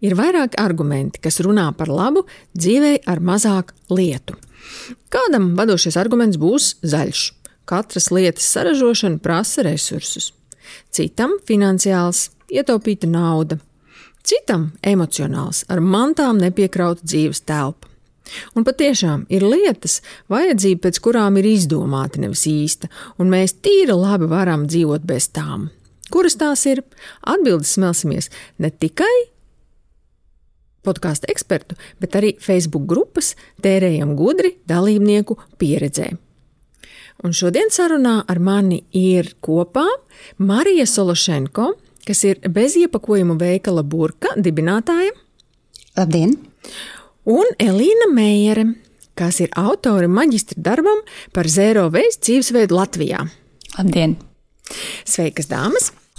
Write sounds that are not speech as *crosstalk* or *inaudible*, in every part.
Ir vairāki argumenti, kas runā par labu dzīvei ar mazāk lietu. Kādam vadošais arguments būs zaļš. Katras lietas saražošana prasa resursus. Citam finansiāls, ietaupīta nauda. Citam emocionāls, ar mantām nepiekrauta dzīves telpa. Un patiešām ir lietas, vajadzība pēc kurām ir izdomāta, nevis īsta, un mēs tīri labi varam dzīvot bez tām. Kuras tās ir? Atbildes smelsimies ne tikai podkāstu ekspertu, bet arī Facebook grupas Tērējam gudri dalībnieku pieredzē. Un šodien sarunā ar mani ir kopā Marija Sološenko, kas ir beziepakojuma veikala burka dibinātāja. Labdien! Un Elīna Meijere, kas ir autore maģistra darbam par zero veizes dzīvesveidu Latvijā. Labdien! Sveikas, dāmas!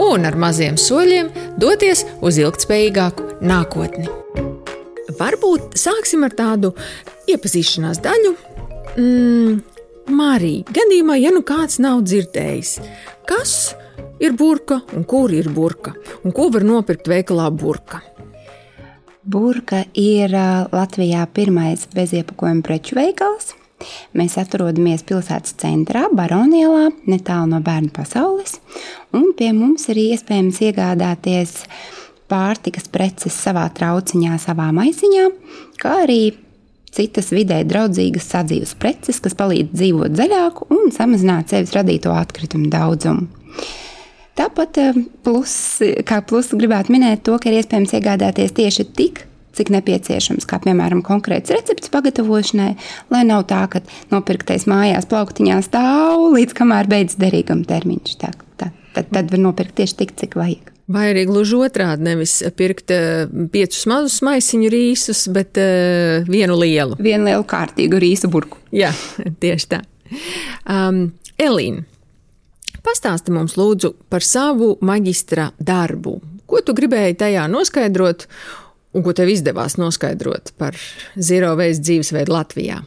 un ar maziem soļiem doties uz ilgspējīgāku nākotni. Varbūt sāksim ar tādu iepazīšanās daļu Mm, Marija, gadījumā, ja nu kāds nav dzirdējis, kas ir burka un kur ir burka, un ko var nopirkt veikalā burka? Burka ir Latvijā pirmais beziepakojuma preču veikals. Mēs atrodamies pilsētas centrā, Baronielā, netālu no bērnu pasaules. Un pie mums ir iespējams iegādāties pārtikas preces savā trauciņā, savā maisiņā, kā arī citas vidē draudzīgas sadzīves preces, kas palīdz dzīvot zaļāk un samazināt sevis radīto atkritumu daudzumu. Tāpat eh, plus, kā plusu gribētu minēt to, ka ir iespējams iegādāties tieši tik, cik nepieciešams, kā piemēram konkrēts recepts pagatavošanai, lai nav tā, ka nopirktais mājās plauktiņā stāv līdz kamēr beidzas derīguma termiņš. Tā, tā, tad, tad var nopirkt tieši tik, cik vajag. Vai arī gluži otrādi, nevis pirkt uh, piecus mazus maisiņu rīsus, bet uh, vienu lielu. Vienu lielu kārtīgu rīsu burku. Jā, tieši tā. Um, Elīna, pastāsti mums lūdzu par savu maģistra darbu. Ko tu gribēji tajā noskaidrot, un ko tev izdevās noskaidrot par zero veizes dzīvesveidu Latvijā?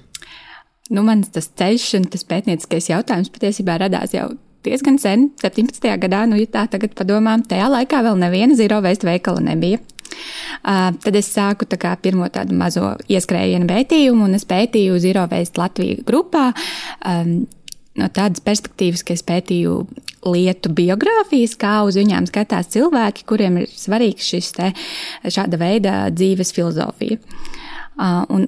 Nu, mans tas ceļš un tas pētnieciskais jautājums patiesībā radās jau diezgan sen, 17. gadā, nu, ja tā tagad padomā, tajā laikā vēl neviena zero waste veikala nebija. Uh, tad es sāku tā pirmo tādu mazo ieskrējienu pētījumu, un es pētīju Zero Waste Latviju grupā. Um, no tādas perspektīvas, ka es pētīju lietu biogrāfijas, kā uz viņām skatās cilvēki, kuriem ir svarīgs šis te, šāda veida dzīves filozofija. Uh, un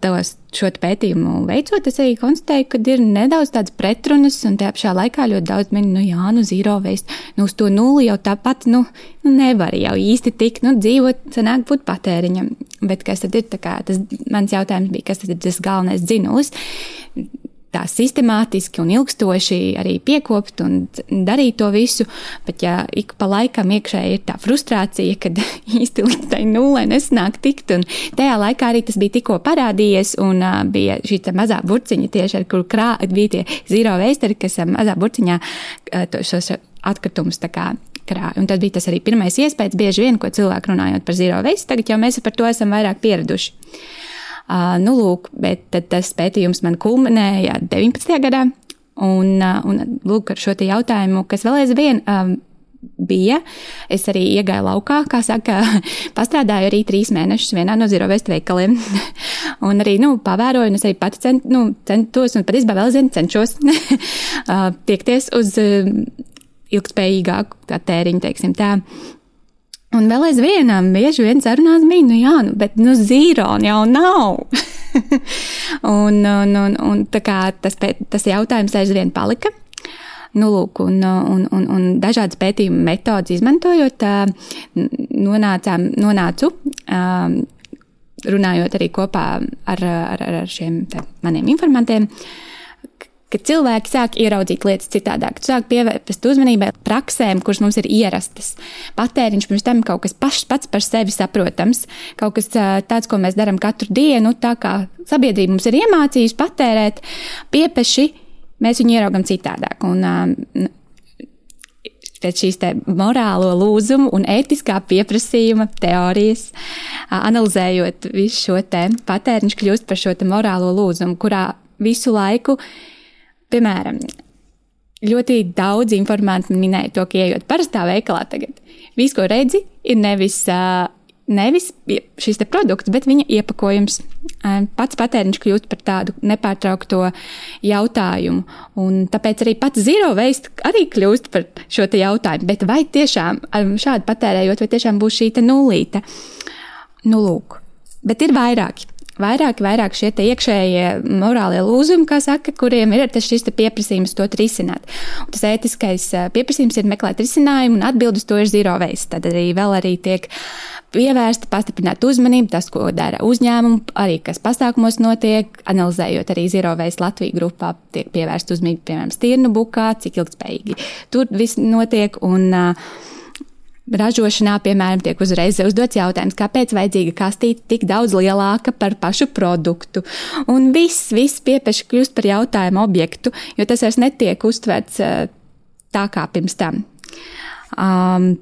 tos, šo pētījumu veicot, es arī konstatēju, ka ir nedaudz tādas pretrunas, un tajā pašā laikā ļoti daudz min, nu, jā, nu, zīro veist, nu, uz to nulli jau tāpat, nu, nu nevar jau īsti tik, nu, dzīvot, sanāk būt patēriņam. Bet kas tad ir, tā kā tas mans jautājums bija, kas tad ir tas galvenais dzinulis? Tā sistemātiski un ilgstoši arī piekopt un darīt to visu. Bet, ja ik pa laikam iekšēji ir tā frustrācija, kad *laughs* īsti līdz tai nulē nesanāk tikt, un tajā laikā arī tas bija tikko parādījies, un uh, bija šī mazā burciņa tieši ar kuru krā, bija tie zīro veisteri, kas uh, mazā burciņā uh, to, šos atkritumus tā kā krāja. Un tad bija tas arī pirmais iespējas, bieži vien, ko cilvēki runājot par zīro veistu. Tagad jau mēs par to esam vairāk pieraduši. Uh, nu, lūk, bet tas pētījums man kulminēja 19. gadā. Un, uh, un lūk, ar šo jautājumu, kas vēl aizvien um, bija. Es arī iegāju laukā, kā saka, *laughs* pastrādāju arī trīs mēnešus vienā no zero waste veikaliem. *laughs* un arī, nu, pavēroju, un es arī pati cent, nu, centos, un patiesībā vēl zinu, cenšos *laughs* tiekties uz ilgspējīgāku tēriņu, teiksim tā. Un vēl aizvien bieži vien sarunās bija, nu jā, nu, bet nu zīroni jau nav. *laughs* un, un, un, un tā kā tas, tas jautājums aizvien palika. Nu, lūk, un, un, un, un dažādas pētījuma metodas izmantojot, nonācām, nonācu, runājot arī kopā ar, ar, ar šiem maniem informantiem, ka cilvēki sāk ieraudzīt lietas citādāk, sāk pievērst uzmanībai praksēm, kuras mums ir ierastas. Patēriņš pirms tam kaut kas pašs pats par sevi saprotams, kaut kas tāds, ko mēs darām katru dienu, tā kā sabiedrība mums ir iemācījusi patērēt, piepeši mēs viņu ieraugam citādāk. Un, pēc šīs morālo lūzumu un ētiskā pieprasījuma teorijas, analizējot visu šo te patēriņš, kļūst par šo morālo lūzumu, kurā visu laiku, piemēram, ļoti daudz informantu minēja to, ka ejot parastā veikalā tagad, visu, ko redzi, ir nevis nevis šis produkts, bet viņa iepakojums. Pats patēriņš kļūst par tādu nepārtraukto jautājumu. Un tāpēc arī pats zero waste arī kļūst par šo jautājumu. Bet vai tiešām šādi patērējot, vai tiešām būs šī nulīte? Nu, lūk. Bet ir vairāki vairāk, vairāk šie iekšējie morālie lūzumi, kā saka, kuriem ir šis pieprasījums to risināt. Un tas ētiskais pieprasījums ir meklēt risinājumu, un atbildes to ir zero waste. Tad arī vēl arī tiek pievērsta, pastiprināta uzmanība, tas, ko dara uzņēmumi, arī kas pasākumos notiek, analizējot arī zero waste Latviju grupā, tiek pievērsta uzmanība, piemēram, stirnu bukā, cik ilgspējīgi tur viss notiek. Un, uh, Ražošanā, piemēram, tiek uzreiz uzdots jautājums, kāpēc vajadzīga kastīte tik daudz lielāka par pašu produktu. Un viss, viss piepeši kļūst par jautājumu objektu, jo tas vairs netiek uztverts eh, tā kā pirms tam. Um,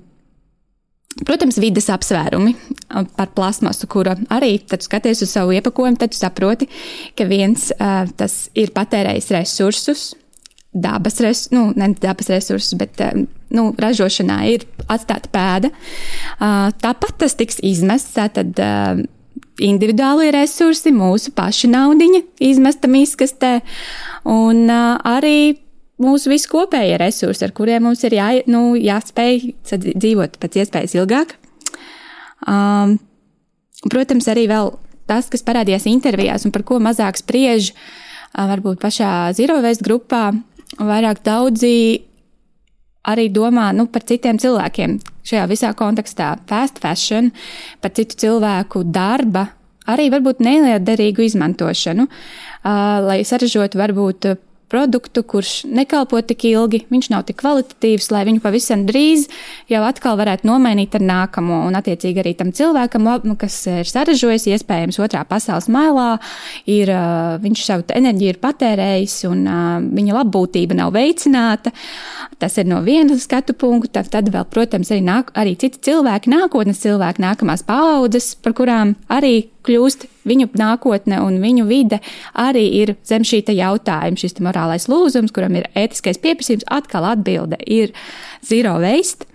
Protams, vidas apsvērumi um, par plasmasu, kura arī, tad skaties uz savu iepakojumu, tad saproti, ka viens uh, tas ir patērējis resursus, dabas, res, nu, ne dabas resursus, bet um, nu, ražošanā ir atstāta pēda. Uh, tāpat tas tiks izmests. Tātad, uh, individuālie resursi, mūsu paša naudiņa izmesta miskastē, un uh, arī mūsu viskopējie resursi, ar kuriem mums ir jā, nu, jāspēj dzīvot pēc iespējas ilgāk. Um, protams, arī tas, kas parādījās intervijās un par ko mazāk spriež, uh, varbūt pašā Zero Waste grupā, vairāk daudzi arī domā nu, par citiem cilvēkiem šajā visā kontekstā. Fast fashion, par citu cilvēku darba, arī varbūt neliederīgu izmantošanu, uh, lai saražotu varbūt produktu, kurš nekalpo tik ilgi, viņš nav tik kvalitatīvs, lai viņu pavisam drīz jau atkal varētu nomainīt ar nākamo. Un, attiecīgi, arī tam cilvēkam, kas ir saražojis, iespējams, otrā pasaules mailā, ir, viņš savu enerģiju ir patērējis un viņa labbūtība nav veicināta. Tas ir no viena skatu punkta. Tad vēl, protams, arī, nāk, arī citi cilvēki, nākotnes cilvēki, nākamās paaudzes, par kurām arī kļūst viņu nākotne un viņu vide arī ir zem šī jautājuma, šis morālais lūzums, kuram ir ētiskais pieprasījums, atkal atbilde ir zero waste.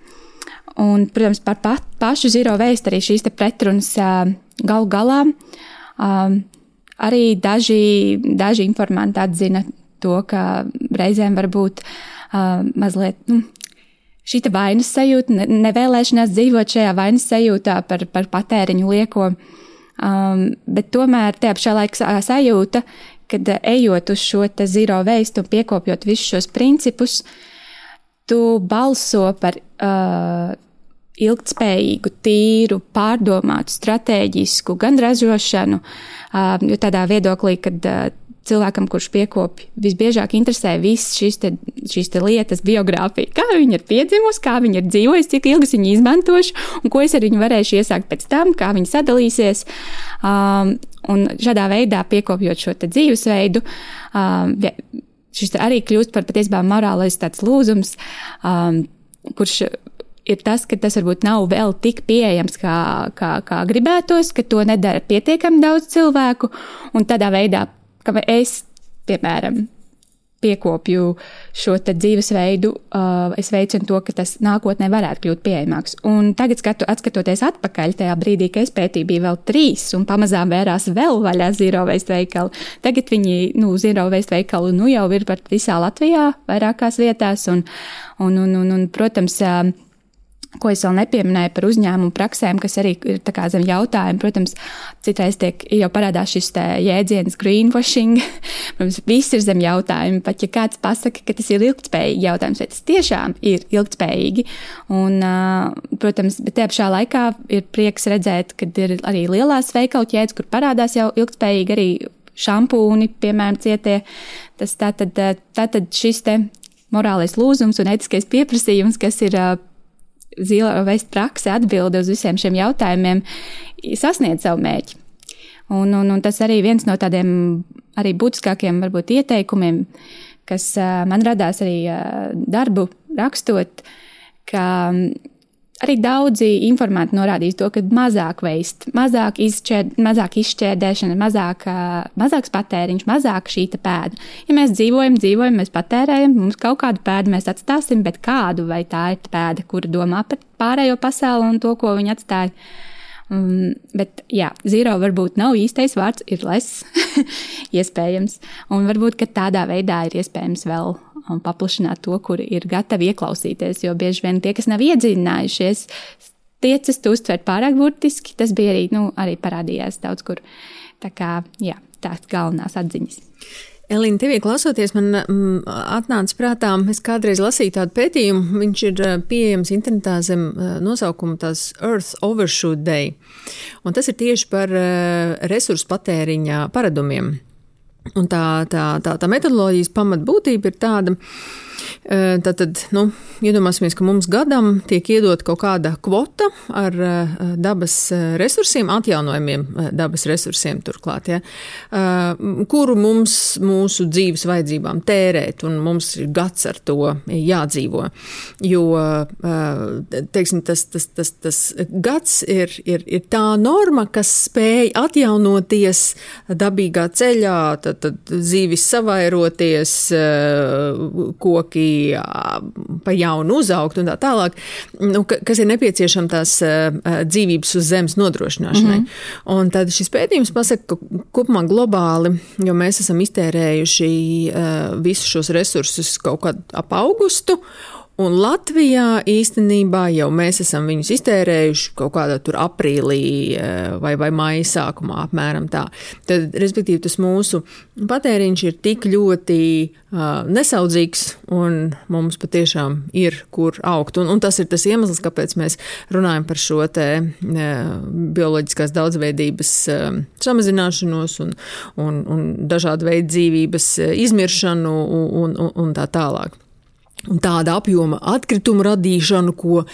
Un, protams, par pa, pašu zero waste arī šīs pretrunas galu galā. Arī daži, daži informanti atzina to, ka reizēm var būt mazliet. Nu, Šī vainas sajūta, nevēlēšanās dzīvot šajā vainas sajūtā par, par patēriņu lieko uh, Um, bet tomēr tajā pašā laikā sajūta, kad ejot uz šo zero waste un piekopjot visus šos principus, tu balso par uh, ilgtspējīgu, tīru, pārdomātu, stratēģisku gan ražošanu, uh, jo tādā viedoklī, kad uh, cilvēkam, kurš piekopja, visbiežāk interesē visas šīs, te, šīs te lietas, biogrāfija, kā viņa ir piedzimusi, kā viņa ir dzīvojusi, cik ilgi viņa izmantošu, un ko es ar viņu varēšu iesākt pēc tam, kā viņa sadalīsies. Um, un šādā veidā piekopjot šo dzīvesveidu, um, šis arī kļūst par patiesībā morālais tāds lūzums, um, kurš ir tas, ka tas varbūt nav vēl tik pieejams, kā, kā, kā gribētos, ka to nedara pietiekami daudz cilvēku, un tādā veidā ka es, piemēram, piekopju šo dzīvesveidu, uh, es veicinu to, ka tas nākotnē varētu kļūt pieejamāks. Un tagad, skatu, atskatoties atpakaļ, tajā brīdī, kad es pētīju, bija vēl trīs, un pamazām vērās vēl vaļā zero waste veikali. Tagad viņi, nu, zero waste veikali, nu, jau ir pat visā Latvijā, vairākās vietās, un, un, un, un, un protams, uh, Ko es vēl nepieminēju par uzņēmumu praksēm, kas arī ir zem jautājuma. Protams, citreiz tiek jau parādās šis jēdziens greenwashing. *laughs* Protams, viss ir zem jautājuma. Pat ja kāds pasaka, ka tas ir ilgspējīgi jautājums, vai tas tiešām ir ilgspējīgi. Un, protams, bet tajā pašā laikā ir prieks redzēt, ka ir arī lielās veikalu ķēdes, kur parādās jau ilgspējīgi arī šampūni, piemēram, cietie. Tas tātad, tātad šis te morālais lūzums un etiskais pieprasījums, kas ir zila veist praksi atbildi uz visiem šiem jautājumiem, sasniedz savu mērķi. Un, un, un tas arī viens no tādiem arī būtiskākiem varbūt ieteikumiem, kas man radās arī darbu rakstot, ka arī daudzi informanti norādījis to, ka mazāk veist, mazāk, izšķēd, mazāk izšķērdēšana, mazāk, mazāks patēriņš, mazāk šī pēda. Ja mēs dzīvojam, dzīvojam, mēs patērējam, mums kaut kādu pēdu mēs atstāsim, bet kādu vai tā ir pēda, kura domā par pārējo pasauli un to, ko viņi atstāja. Um, bet, jā, zīro varbūt nav īstais vārds, ir less, *laughs* iespējams. Un varbūt tādā veidā ir iespējams vēl un paplašināt to, kur ir gatavi ieklausīties. Jo bieži vien tie, kas nav iedziļinājušies, tiecas to uztvert pārāk burtiski. Tas bija arī, nu, arī parādījās daudz kur. Tā kā jā, tās galvenās atziņas. Elīna, tevī klausoties, man mm, atnāca prātā, es kādreiz lasīju tādu pētījumu, viņš ir eh, pieejams internetā zem eh, nosaukuma tās Earth Overshoot Day. Un tas ir tieši par eh, resursu patēriņa paradumiem. Un tā, tā, tā, tā metodoloģijas pamatbūtība ir tāda, ka Tātad, nu, iedomāsimies, ka mums gadam tiek iedot kaut kāda kvota ar dabas resursiem, atjaunojumiem dabas resursiem turklāt, ja, kuru mums mūsu dzīves vajadzībām tērēt, un mums ir gads ar to jādzīvo. Jo, teiksim, tas, tas, tas, tas gads ir, ir, ir tā norma, kas spēj atjaunoties dabīgā ceļā, tad, tad zīvis savairoties, koki koki pa jaunu uzaugt un tā tālāk, nu, kas ir nepieciešama tās dzīvības uz zemes nodrošināšanai. Mm -hmm. Un tad šis pētījums pasaka, ka kopumā globāli, jo mēs esam iztērējuši visus šos resursus kaut kad ap augustu, Un Latvijā īstenībā jau mēs esam viņus iztērējuši kaut kādā tur aprīlī eh, vai, vai maija sākumā, apmēram tā. Tad, respektīvi, tas mūsu patēriņš ir tik ļoti uh, nesaudzīgs, un mums patiešām ir kur augt. Un, un tas ir tas iemesls, kāpēc mēs runājam par šo te uh, bioloģiskās daudzveidības uh, samazināšanos un, un, un dažādu veidu dzīvības izmiršanu un, un, un tā tālāk. Tāda apjoma atkritumu radīšanu, ko uh,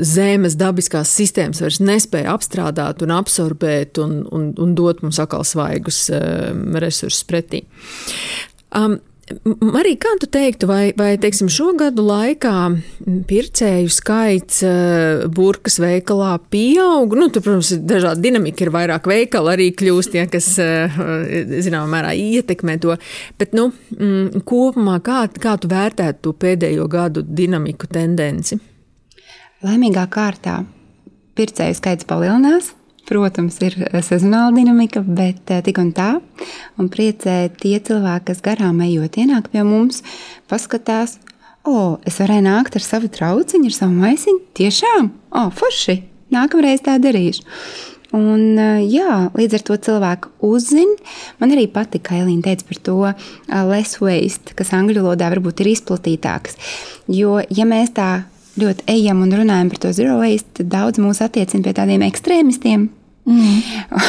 Zemes dabiskās sistēmas vairs nespēja apstrādāt un absorbēt un, un, un dot mums atkal svaigus uh, resursus pretī. Um, Arī kā tu teiktu, vai, vai teiksim, šo gadu laikā pircēju skaits burkas veikalā pieaug? Nu, tur, protams, ir dažādi dinamika, ir vairāk veikalu arī kļūst, ja, kas, zināmā mērā, ietekmē to. Bet, nu, mm, kopumā, kā, kā tu vērtētu to pēdējo gadu dinamiku tendenci? Laimīgā kārtā pircēju skaits palielinās, Protams, ir eh, sezonāla dinamika, bet eh, tik un tā. Un priecē tie cilvēki, kas garām ejot, ienāk pie mums, paskatās, o, es varēju nākt ar savu trauciņu, ar savu maisiņu. Tiešām, o, forši! Nākamreiz tā darīšu. Un, eh, jā, līdz ar to cilvēku uzzina. Man arī patika, ka Elīna teica par to less waste, kas angļu valodā varbūt ir izplatītāks. Jo, ja mēs tā ļoti ejam un runājam par to zero waste, tad daudz mūs attiecina pie tādiem ekstrēmistiem, Mm.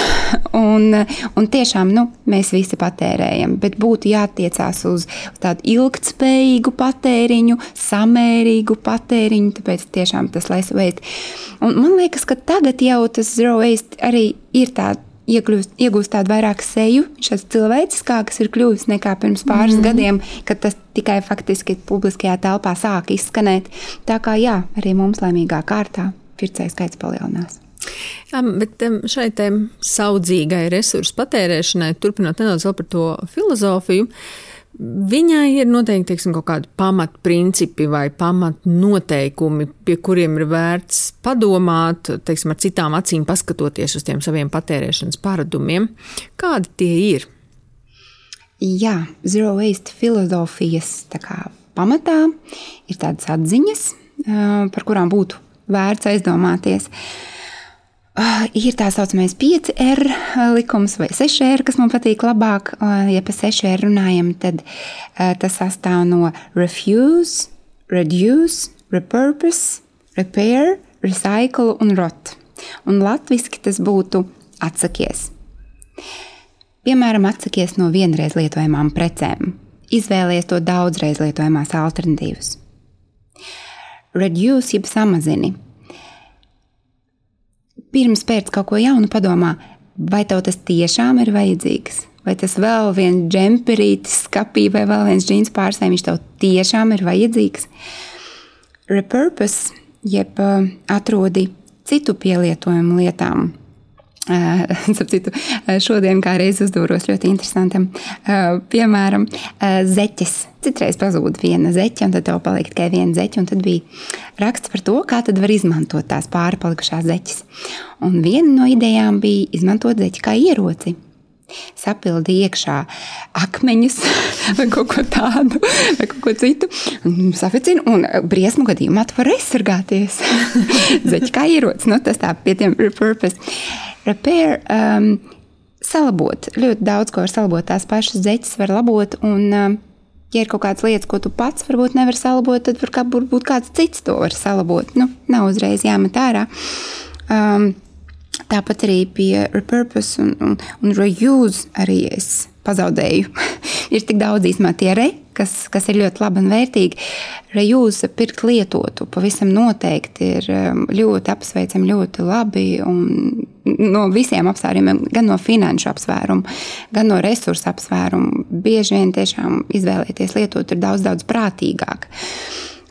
*laughs* un, un tiešām nu, mēs visi patērējam, bet būtu jātiecās uz, tādu ilgspējīgu patēriņu, samērīgu patēriņu, tāpēc tiešām tas waste. Un man liekas, ka tagad jau tas zero waste arī ir tāds iegūst, iegūst tādu vairāk seju, šis cilvēciskāks ir kļuvis nekā pirms pāris mm. gadiem, kad tas tikai faktiski publiskajā telpā sāk izskanēt. Tā kā jā, arī mums laimīgā kārtā pircēju skaits palielinās. Jā, bet šai saudzīgai resursu patērēšanai, turpinot nedaudz par to filozofiju, viņai ir noteikti teiksim, kaut kādi pamatprincipi vai pamatnoteikumi, pie kuriem ir vērts padomāt, teiksim, ar citām acīm paskatoties uz tiem saviem patērēšanas paradumiem. Kādi tie ir? Jā, zero waste filozofijas kā, pamatā ir tādas atziņas, par kurām būtu vērts aizdomāties. Uh, ir tā saucamais 5R likums vai 6R, kas man patīk labāk. Uh, ja par 6R runājam, tad uh, tas sastāv no refuse, reduce, repurpose, repair, recycle un rot. Un latviešu tas būtu atsakies. Piemēram, atsakies no vienreiz lietojamām precēm. Izvēlies to daudzreiz lietojamās alternatīvas. Reduce, jeb samazini. Pirms pēc kaut ko jaunu padomā, vai tev tas tiešām ir vajadzīgs? Vai tas vēl viens džemperītis, skapī vai vēl viens džins pārsēm, viņš tev tiešām ir vajadzīgs? Repurpose, jeb uh, atrodi citu pielietojumu lietām, *laughs* Citu, šodien kā reiz uzdūros ļoti interesantam piemēram, zeķes. Citreiz pazūd viena zeķe, un tad tev paliek tikai viena zeķe. Tad bija raksts par to, kā var izmantot tās pārpalikušās zeķes. Un viena no idejām bija izmantot zeķi kā ieroci sapildi iekšā akmeņus *laughs* vai kaut ko tādu, vai kaut ko citu. Saficina, un briesmu gadījumā tu vari aizsargāties. *laughs* Zeķi kā ierocis, nu, tas tā pie tiem repurpose repair. Um, salabot. Ļoti daudz ko var salabot. Tās pašas zeķes var labot. Un, um, ja ir kaut kādas lietas, ko tu pats varbūt nevari salabot, tad varbūt kāds cits to var salabot. Nu, nav uzreiz jāmet ārā. Um, tāpat arī pie repurpose un, un, un reuse arī es pazaudēju. *laughs* ir tik daudz īstenībā tie re, kas, kas ir ļoti labi un vērtīgi. Reuse pirkt lietotu pavisam noteikti ir um, ļoti apsveicami, ļoti labi. No visiem apsvērumiem, gan no finanšu apsvērumu, gan no resursu apsvērumu, bieži vien tiešām izvēlēties lietot ir daudz, daudz prātīgāk.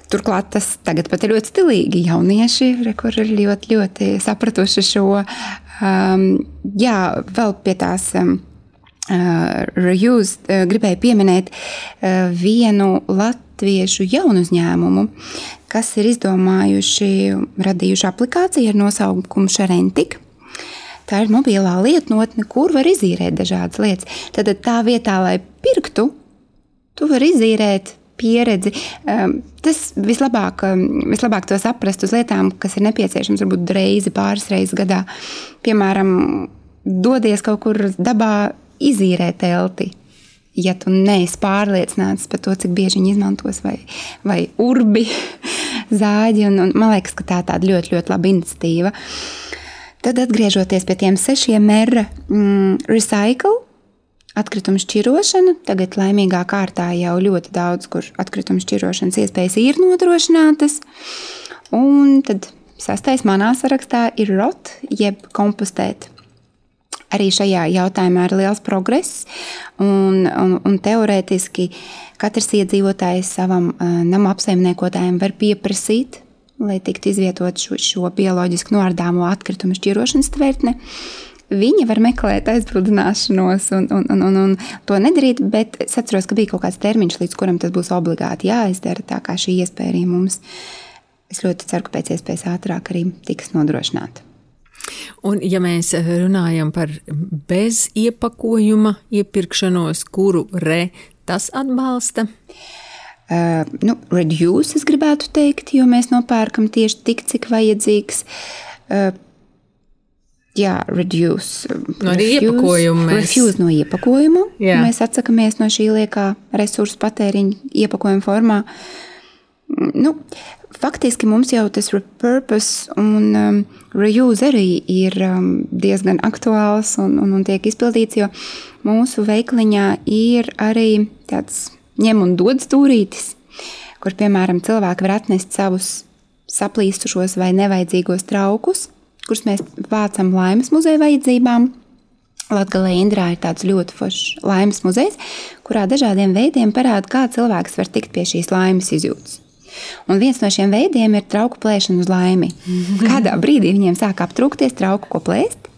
Turklāt tas tagad pat ir ļoti stilīgi. Jaunieši, ir ļoti, ļoti sapratuši šo, um, jā, vēl pie tās. Um, Reuse gribēju pieminēt vienu latviešu jaunu uzņēmumu, kas ir izdomājuši, radījuši aplikāciju ar nosaukumu Šarentika. Tā ir mobilā lietotne, kur var izīrēt dažādas lietas. Tad tā vietā, lai pirktu, tu vari izīrēt pieredzi. Tas vislabāk, vislabāk to saprast uz lietām, kas ir nepieciešams varbūt reizi, pāris reizes gadā. Piemēram, dodies kaut kur dabā izīrē telti. Ja tu neesi pārliecināts par to, cik bieži viņi izmantos, vai, vai urbi, *laughs* zāģi, un, un man liekas, ka tā ir tāda ļoti, ļoti laba iniciatīva. Tad, atgriežoties pie tiem sešiem mēra, mm, recycle, atkritumu šķirošana. Tagad laimīgā kārtā jau ļoti daudz, kur atkritumu šķirošanas iespējas ir nodrošinātas. Un tad sastais manā sarakstā ir rot, jeb kompostēt arī šajā jautājumā ir liels progress. Un, un, un teorētiski katrs iedzīvotājs savam uh, nama apsaimniekotājiem var pieprasīt, lai tiktu izvietot šo, šo bioloģiski noardāmo atkritumu šķirošanas tvertni. Viņi var meklēt aizbildināšanos un, un, un, un, un to nedarīt, bet es atceros, ka bija kaut kāds termiņš, līdz kuram tas būs obligāti jāizdara. Tā kā šī iespēja arī mums, es ļoti ceru, ka pēc iespējas ātrāk arī tiks nodrošināta. Un, ja mēs runājam par bez iepakojuma iepirkšanos, kuru re tas atbalsta? Uh, nu, reduce, es gribētu teikt, jo mēs nopērkam tieši tik, cik vajadzīgs. Uh, jā, reduce. No refuse, iepakojuma. Mēs... Refuse no iepakojuma. Jā. Mēs atsakāmies no šī liekā resursu patēriņa iepakojuma formā. Nu, faktiski mums jau tas repurpose un um, reuse arī ir um, diezgan aktuāls un, un, un tiek izpildīts, jo mūsu veikliņā ir arī tāds ņem un dod stūrītis, kur, piemēram, cilvēki var atnest savus saplīstušos vai nevajadzīgos traukus, kurus mēs vācam laimes muzeja vajadzībām. Latvijā Indrā ir tāds ļoti foršs laimes muzejs, kurā dažādiem veidiem parāda, kā cilvēks var tikt pie šīs laimes izjūtas. Un viens no šiem veidiem ir trauku plēšana uz laimi. Kādā brīdī viņiem sāk aptrūkties trauku, ko plēst.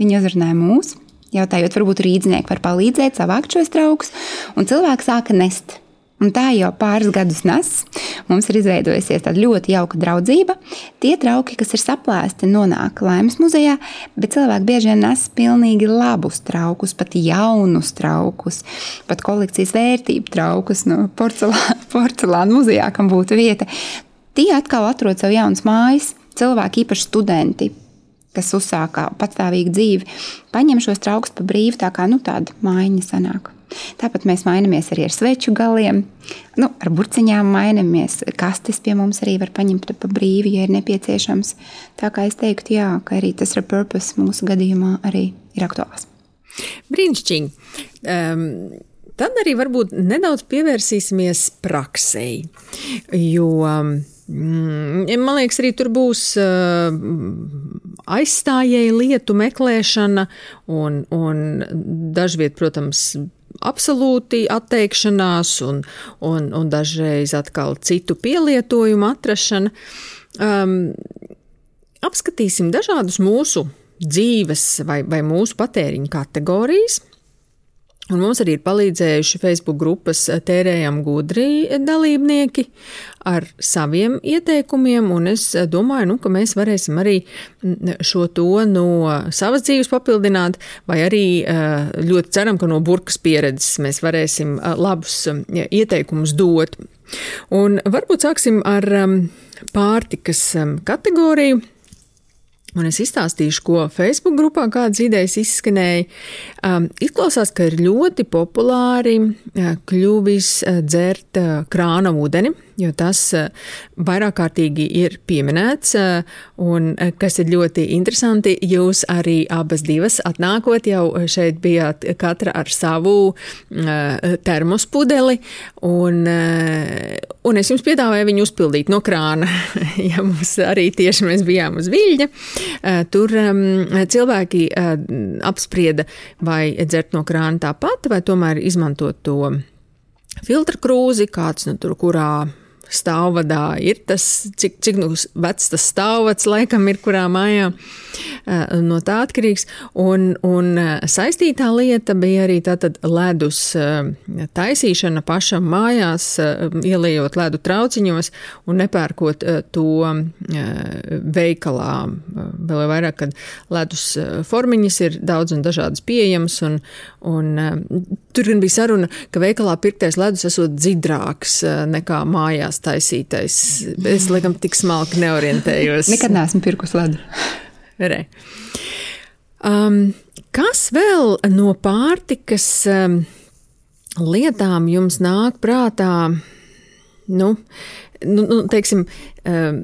Viņi uzrunāja mūs, jautājot, varbūt rīznieki var palīdzēt savākt šos traukus, un cilvēki sāka nest. Un tā jau pāris gadus nes. Mums ir izveidojusies tāda ļoti jauka draudzība. Tie trauki, kas ir saplēsti, nonāk laimes muzejā, bet cilvēki bieži vien nes pilnīgi labus traukus, pat jaunus traukus, pat kolekcijas vērtību traukus no porcelāna, *laughs* porcelāna muzejā, kam būtu vieta. Tie atkal atrod sev jaunas mājas, cilvēki, īpaši studenti, kas uzsāka patstāvīgu dzīvi, paņem šos traukus pa brīvu, tā kā nu, tāda mājiņa sanāk. Tāpat mēs mainamies arī ar sveču galiem. Nu, ar burciņām mainamies. Kastes pie mums arī var paņemt pa brīvi, ja ir nepieciešams. Tā kā es teiktu, jā, ka arī tas repurpose mūsu gadījumā arī ir aktuāls. Brīnišķīgi. Um, tad arī varbūt nedaudz pievērsīsimies praksei, jo. Mm, man liekas, arī tur būs aizstājēji lietu meklēšana, un, un dažviet, protams, absolūti atteikšanās, un, un, un dažreiz atkal citu pielietojumu atrašana. Um, apskatīsim dažādus mūsu dzīves vai, vai mūsu patēriņa kategorijas. Un mums arī ir palīdzējuši Facebook grupas Tērējam gudri dalībnieki ar saviem ieteikumiem, un es domāju, nu, ka mēs varēsim arī šo to no savas dzīves papildināt, vai arī ļoti ceram, ka no burkas pieredzes mēs varēsim labus ieteikumus dot. Un varbūt sāksim ar pārtikas kategoriju. Un es izstāstīšu, ko Facebook grupā kādas idejas izskanēja. Um, izklausās, ka ir ļoti populāri uh, kļuvis uh, dzert uh, krāna ūdeni, jo tas uh, vairāk kārtīgi ir pieminēts. Uh, un uh, kas ir ļoti interesanti, jūs arī abas divas atnākot jau šeit bijāt katra ar savu termospudeli, un, un es jums piedāvāju viņu uzpildīt no krāna, *laughs* ja mums arī tieši mēs bijām uz viļņa. Eh, tur cilvēki eh, apsprieda, vai dzert no krāna tāpat, vai tomēr izmantot to filtra krūzi, kāds nu tur kurā stāvvadā ir tas, cik, cik nu vecs tas stāvvads laikam ir kurā mājā, eh, no tā atkarīgs. Un, un eh, saistītā lieta bija arī tātad ledus eh, taisīšana pašam mājās, ieliejot ledu trauciņos un nepērkot to veikalā. Vēl vairāk, kad ledus formiņas ir daudz un dažādas pieejamas, un, un tur gan bija saruna, ka veikalā pirktais ledus esot dzidrāks nekā mājās taisītais. Es, laikam, tik smalki neorientējos. Nekad neesmu pirkus ledu. *laughs* Re. Um, kas vēl no pārtikas um, lietām jums nāk prātā? Nu, nu, nu teiksim, um,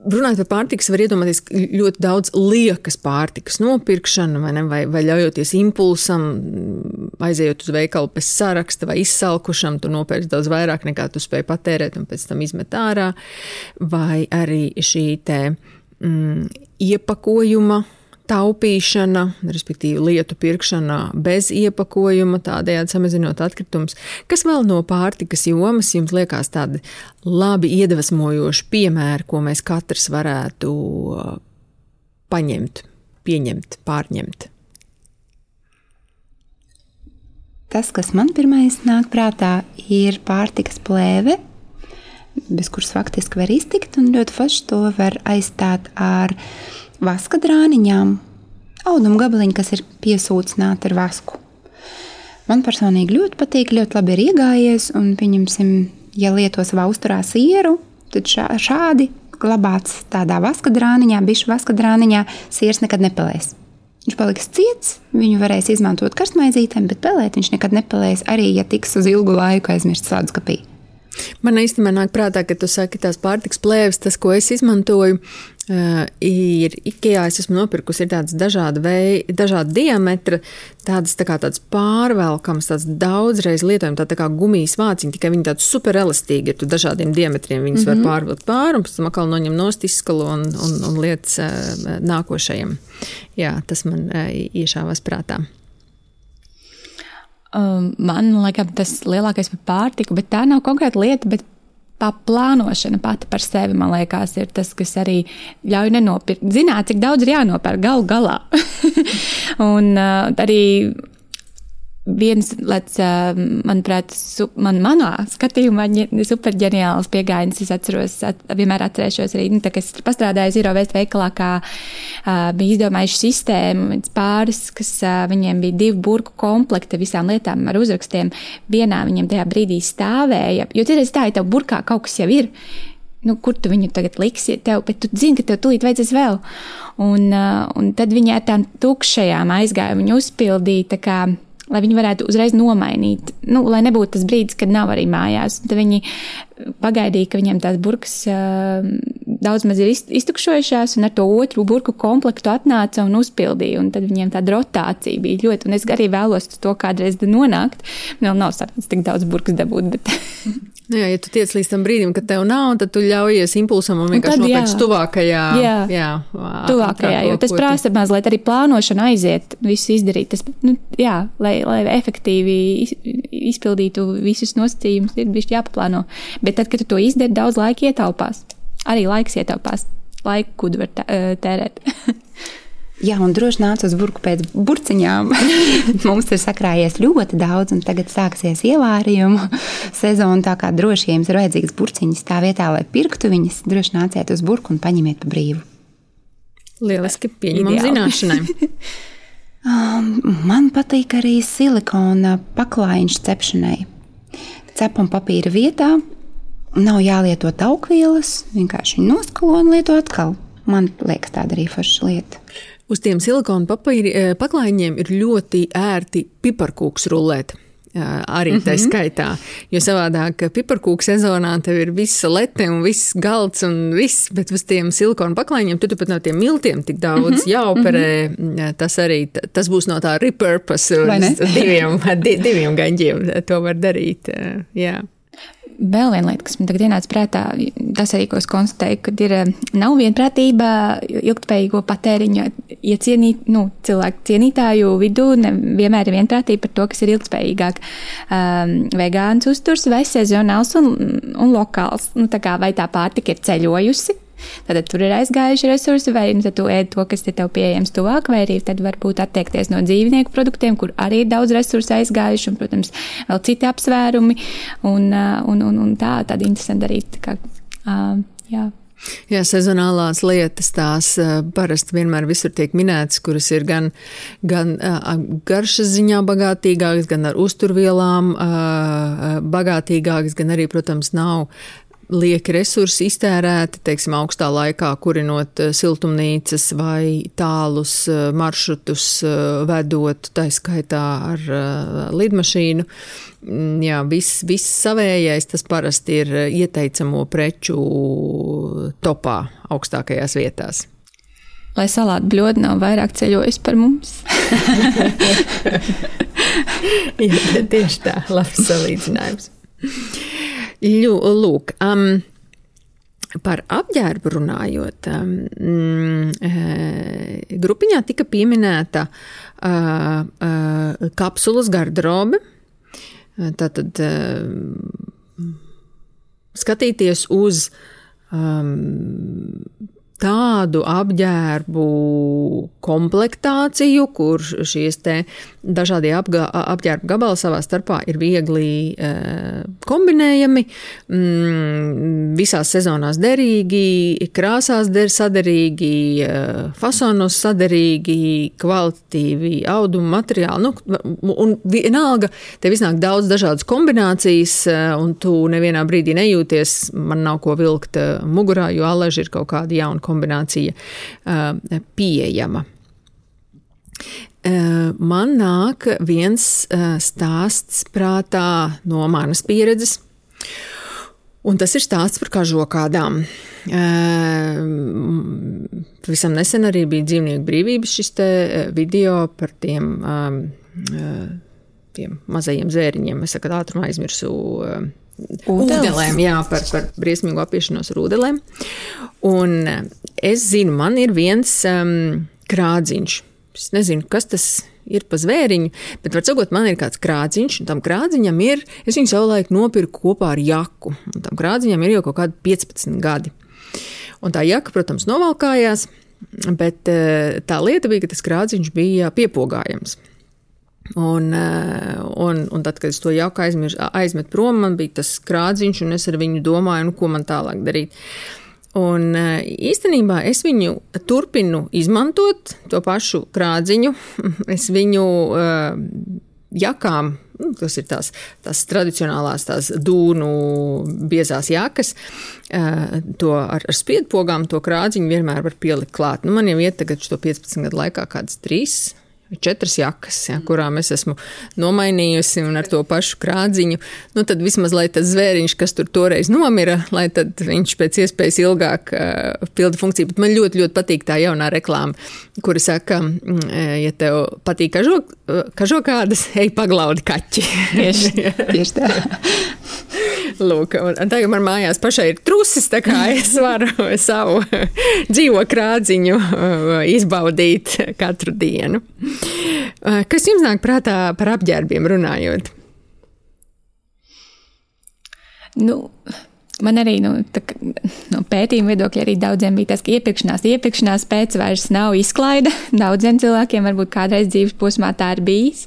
Runājot par pārtikas, var iedomāties ļoti daudz liekas pārtikas nopirkšanu, vai, ne, vai, vai ļaujoties impulsam, aizejot uz veikalu bez saraksta vai izsalkušam, tu nopērci daudz vairāk nekā tu spēj patērēt un pēc tam izmet ārā, vai arī šī te mm, iepakojuma taupīšana, respektīvi lietu pirkšana bez iepakojuma, tādējādi samazinot atkritumus. Kas vēl no pārtikas jomas jums liekas tādi labi iedvesmojoši piemēri, ko mēs katrs varētu uh, paņemt, pieņemt, pārņemt? Tas, kas man pirmais nāk prātā, ir pārtikas plēve, bez kuras faktiski var iztikt, un ļoti forši to var aizstāt ar vaska drāniņām, auduma gabaliņi, kas ir piesūcināti ar vasku. Man personīgi ļoti patīk, ļoti labi ir iegājies, un, pieņemsim, ja lieto savā uzturā sieru, tad šā, šādi glabāts tādā vaska drāniņā, bišu vaska drāniņā, siers nekad nepelēs. Viņš paliks ciets, viņu varēs izmantot karstmaizītēm, bet pelēt viņš nekad nepelēs, arī ja tiks uz ilgu laiku aizmirsts sādskapī. Man īstenībā nāk prātā, ka tu saki, tās pārtiks plēves, tas, ko es izmantoju, uh, ir IKEA. Es esmu nopirkusi tādas dažāda veida, dažāda diametra, tādas tā kā tāds pārvelkams, tāds daudzreiz lietojams, tā, tā kā gumijas vāciņi, tikai viņi tādi super elastīgi ir. Tu dažādiem diametriem viņus mm -hmm. var mhm. pārvilkt pāri un pēc tam atkal noņem nost izskalu un, un, un lietas uh, nākošajam. Jā, tas man uh, iešāvās prātā. Um, man liekas, tas lielākais par pārtiku, bet tā nav konkrēta lieta. Tā plānošana pati par sevi, man liekas, ir tas, kas arī ļauj nenopirkt. Zināt, cik daudz ir jānopērk galu galā. *laughs* un uh, arī viens, lec, manuprāt, su, man, manā skatījumā superģeniāls pieejams. Es atceros, at, vienmēr atcerēšos arī, nu, tā, kad es pastrādāju Zero Waste veikalā, kā uh, bija izdomājuši sistēmu, pāris, kas uh, viņiem bija divi burku komplekti visām lietām ar uzrakstiem. Vienā viņiem tajā brīdī stāvēja, jo citreiz tā, ja tev burkā kaut kas jau ir. Nu, kur tu viņu tagad liksi? Tev, bet tu zini, ka tev tūlīt vajadzēs vēl. Un, uh, un tad viņi ar tām tukšajām aizgāja, viņu uzpildīja lai viņi varētu uzreiz nomainīt, nu, lai nebūtu tas brīdis, kad nav arī mājās. Tad viņi pagaidīja, ka viņiem tās burkas uh, daudz maz ir iztukšojušās, un ar to otru burku komplektu atnāca un uzpildīja. Un tad viņiem tāda rotācija bija ļoti, un es arī vēlos to kādreiz nonākt. Man vēl nav sarunāts tik daudz burkas dabūt, bet. *laughs* Nu jā, ja tu tiec līdz tam brīdim, kad tev nav, tad tu ļaujies impulsam un vienkārši nopērci tuvākajā. Jā, jā tuvākajā, jo tas prasa mazliet arī plānošanu aiziet, visu izdarīt. Tas, nu, jā, lai, lai efektīvi izpildītu visus nosacījumus, ir bijis jāpaplāno. Bet tad, kad tu to izdari, daudz laika ietaupās. Arī laiks ietaupās. Laiku, kudu var tērēt. *laughs* Jā, un droši nāca uz burbuļu pēc burciņām. *laughs* Mums ir sakrājies ļoti daudz, un tagad sāksies ievārījumu *laughs* sezona. Tā kā droši jums ir vajadzīgs burciņas tā vietā, lai pirktu viņas, droši nāciet uz burbuļu un paņemiet pa brīvu. Lieliski pieņemam zināšanai. Um, man patīk arī silikona paklājiņš cepšanai. Cepam papīra vietā, nav jālieto taukvielas, vienkārši noskalo un lieto atkal. Man liekas, tāda arī forša lieta. Uz tiem silikona papīri, eh, paklājiņiem ir ļoti ērti piparkūks rulēt. Arī tā mm -hmm. skaitā. Jo savādāk, piparkūku sezonā tev ir visa lete un viss galds un viss, bet uz tiem silikona paklājiņiem tu, tu pat no tiem miltiem tik daudz mm -hmm. jāoperē. Mm -hmm. Tas arī tas būs no tā repurpose diviem, *laughs* diviem gaņģiem. To var darīt. Jā. Vēl viena lieta, kas man tagad ienāca prātā, tas arī, ko es konstatēju, ka ir eh, nav vienprātība ilgspējīgo patēriņu iecienīt, nu, cilvēku cienītāju vidū, nevienmēr ir vienprātība par to, kas ir ilgspējīgāk. Um, vegāns uzturs vai sezonāls un, un lokāls. Nu, tā kā vai tā pārtika ir ceļojusi, Tad tur ir aizgājuši resursi, vai nu, tu ēd to, kas ir tev pieejams tuvāk, vai arī tad varbūt attiekties no dzīvnieku produktiem, kur arī ir daudz resursu aizgājuši, un, protams, vēl citi apsvērumi. Un, un, un, un tā, tāda interesanta arī. Tā kā, uh, jā. Jā, sezonālās lietas tās parasti vienmēr visur tiek minētas, kuras ir gan, gan garšas ziņā bagātīgākas, gan ar uzturvielām bagātīgākas, gan arī, protams, nav lieki resursi iztērēti, teiksim, augstā laikā, kurinot eh, siltumnīcas vai tālus eh, maršrutus eh, vedot, tā skaitā ar lidmašīnu. Mm, jā, viss, viss savējais, tas parasti ir ieteicamo preču topā augstākajās vietās. Lai salātu bļodi nav vairāk ceļojis par mums. *laughs* Jā, tieši tā, labs salīdzinājums. Ļu, lūk, um, Par apģērbu runājot, um, grupiņā tika pieminēta uh, uh, kapsulas garderobe. Tātad uh, skatīties uz um, tādu apģērbu komplektāciju, kur šīs dažādie apga, apģērbu gabali savā starpā ir viegli e, kombinējami, mm, visās sezonās derīgi, krāsās der saderīgi, e, fasonos saderīgi, kvalitatīvi audumu materiāli. Nu, un vienalga, tev iznāk daudz dažādas kombinācijas, e, un tu nevienā brīdī nejūties, man nav ko vilkt e, mugurā, jo alaži ir kaut kāda jauna kombinācija uh, pieejama. Uh, man nāk viens uh, stāsts prātā no manas pieredzes. Un tas ir stāsts par kažokādām. Pavisam nesen arī bija dzīvnieku brīvības šis video par tiem, tiem mazajiem zēriņiem. Es tagad ātrumā aizmirsu ūdelēm, jā, par, par briesmīgu apiešanos ar ūdelēm. Un eh, es zinu, man ir viens um, krādziņš. Es nezinu, kas tas ir pa zvēriņu, bet, var sakot, man ir kāds krādziņš, un tam krādziņam ir, es viņu savulaik nopirku kopā ar jaku, un tam krādziņam ir jau kaut kādi 15 gadi. Un tā jaka, protams, novalkājās, bet eh, tā lieta bija, ka tas krādziņš bija piepogājams. Un, eh, un, un tad, kad es to jauku aizmetu prom, man bija tas krādziņš, un es ar viņu domāju, nu, ko man tālāk darīt. Un eh, īstenībā es viņu turpinu izmantot, to pašu krādziņu. *laughs* Es viņu uh, jakām, nu, tas ir tās, tās tradicionālās, tās dūnu biezās jakas, uh, to ar, ar spiedpogām, to krādziņu vienmēr var pielikt klāt. Nu, man jau iet tagad šo 15 gadu laikā kādas trīs četras jakas, ja, kurām es esmu nomainījusi un ar to pašu krādziņu, nu tad vismaz, lai tas zvēriņš, kas tur toreiz nomira, lai viņš pēc iespējas ilgāk uh, pilda funkciju. Bet man ļoti, ļoti patīk tā jaunā reklāma, kura saka, ja tev patīk kažok, kažokādas, ej paglaudi kaķi. Tieši, *laughs* tieši tā. Lūk, un tagad man mājās pašai ir trusis, tā kā es varu savu dzīvo krādziņu uh, izbaudīt katru dienu. Uh, kas jums nāk prātā par apģērbiem runājot? Nu, Man arī nu, tā, no pētījuma viedokļa arī daudziem bija tas, ka iepirkšanās, iepirkšanās pēc vairs nav izklaide. *laughs* Daudziem cilvēkiem varbūt kādreiz dzīves posmā tā ir bijis.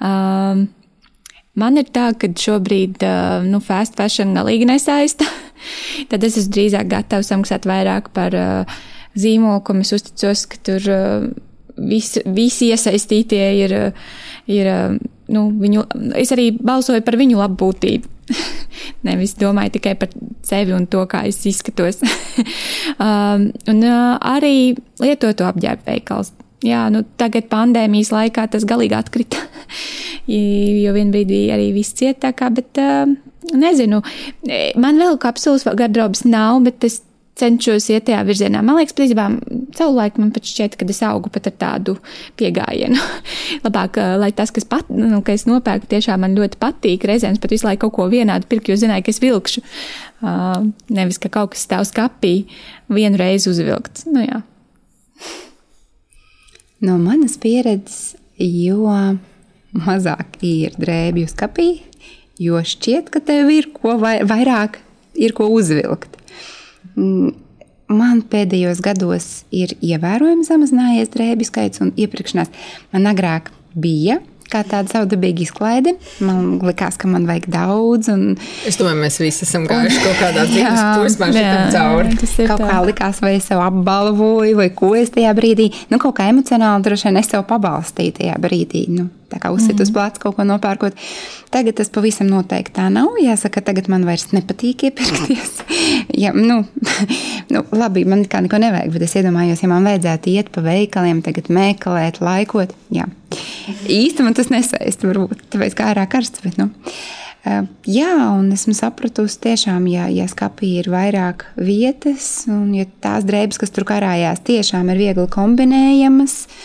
Um, Man ir tā, ka šobrīd nu, fast fashion galīgi nesaista. *laughs* Tad es esmu drīzāk gatavs samaksāt vairāk par uh, zīmolu, kam es uzticos, ka tur uh, visi, visi iesaistītie ir. ir nu, viņu, es arī balsoju par viņu labbūtību. *laughs* Nevis domāju tikai par sevi un to, kā es izskatos. *laughs* um, un uh, arī lietoto apģērbu veikals jā, nu, tagad pandēmijas laikā tas galīgi atkrita. *laughs* jo vien brīdī arī viss cietākā, bet uh, nezinu. Man vēl kapsulas gardrobas nav, bet es cenšos iet tajā virzienā. Man liekas, principā, savulaik man pat šķiet, ka es augu pat ar tādu pieejamību. *laughs* Labāk, lai tas, kas, pat, nu, ka es nopērku, tiešām man ļoti patīk. Reizēm pat visu laiku kaut ko vienādu pirkt, jo zināju, ka es vilkšu. Uh, nevis, ka kaut kas stāv skapī, vienu reizi uzvilkts. Nu, jā. No manas pieredzes, jo mazāk ir drēbju skapī, jo šķiet, ka tev ir ko vai, vairāk, ir ko uzvilkt. Mm, man pēdējos gados ir ievērojami samazinājies drēbju skaits un iepirkšanās. Man agrāk bija kā tāda savdabīga izklaide. Man liekas, ka man vajag daudz. Un, es domāju, mēs visi esam gājuši kaut kādā *laughs* dzīves posmā, cauri. Kaut tā. kā likās, vai es sev apbalvoju, vai ko es tajā brīdī, nu, kaut kā emocionāli droši vien es sev pabalstīju tajā brīdī. Nu, tā kā uzsit mm. uz mhm. plāca kaut ko nopērkot. Tagad tas pavisam noteikti tā nav. Jāsaka, tagad man vairs nepatīk iepirkties. *laughs* ja, nu, *laughs* nu, labi, man kā neko nevajag, bet es iedomājos, ja man vajadzētu iet pa veikaliem, tagad meklēt, laikot. Jā. Īsti man tas nesaist, varbūt tāpēc kā ārā karsts. Bet, nu. Jā, un esmu sapratusi, tiešām, ja, ja skapī ir vairāk vietas, un ja tās drēbes, kas tur karājās, tiešām ir viegli kombinējamas, tad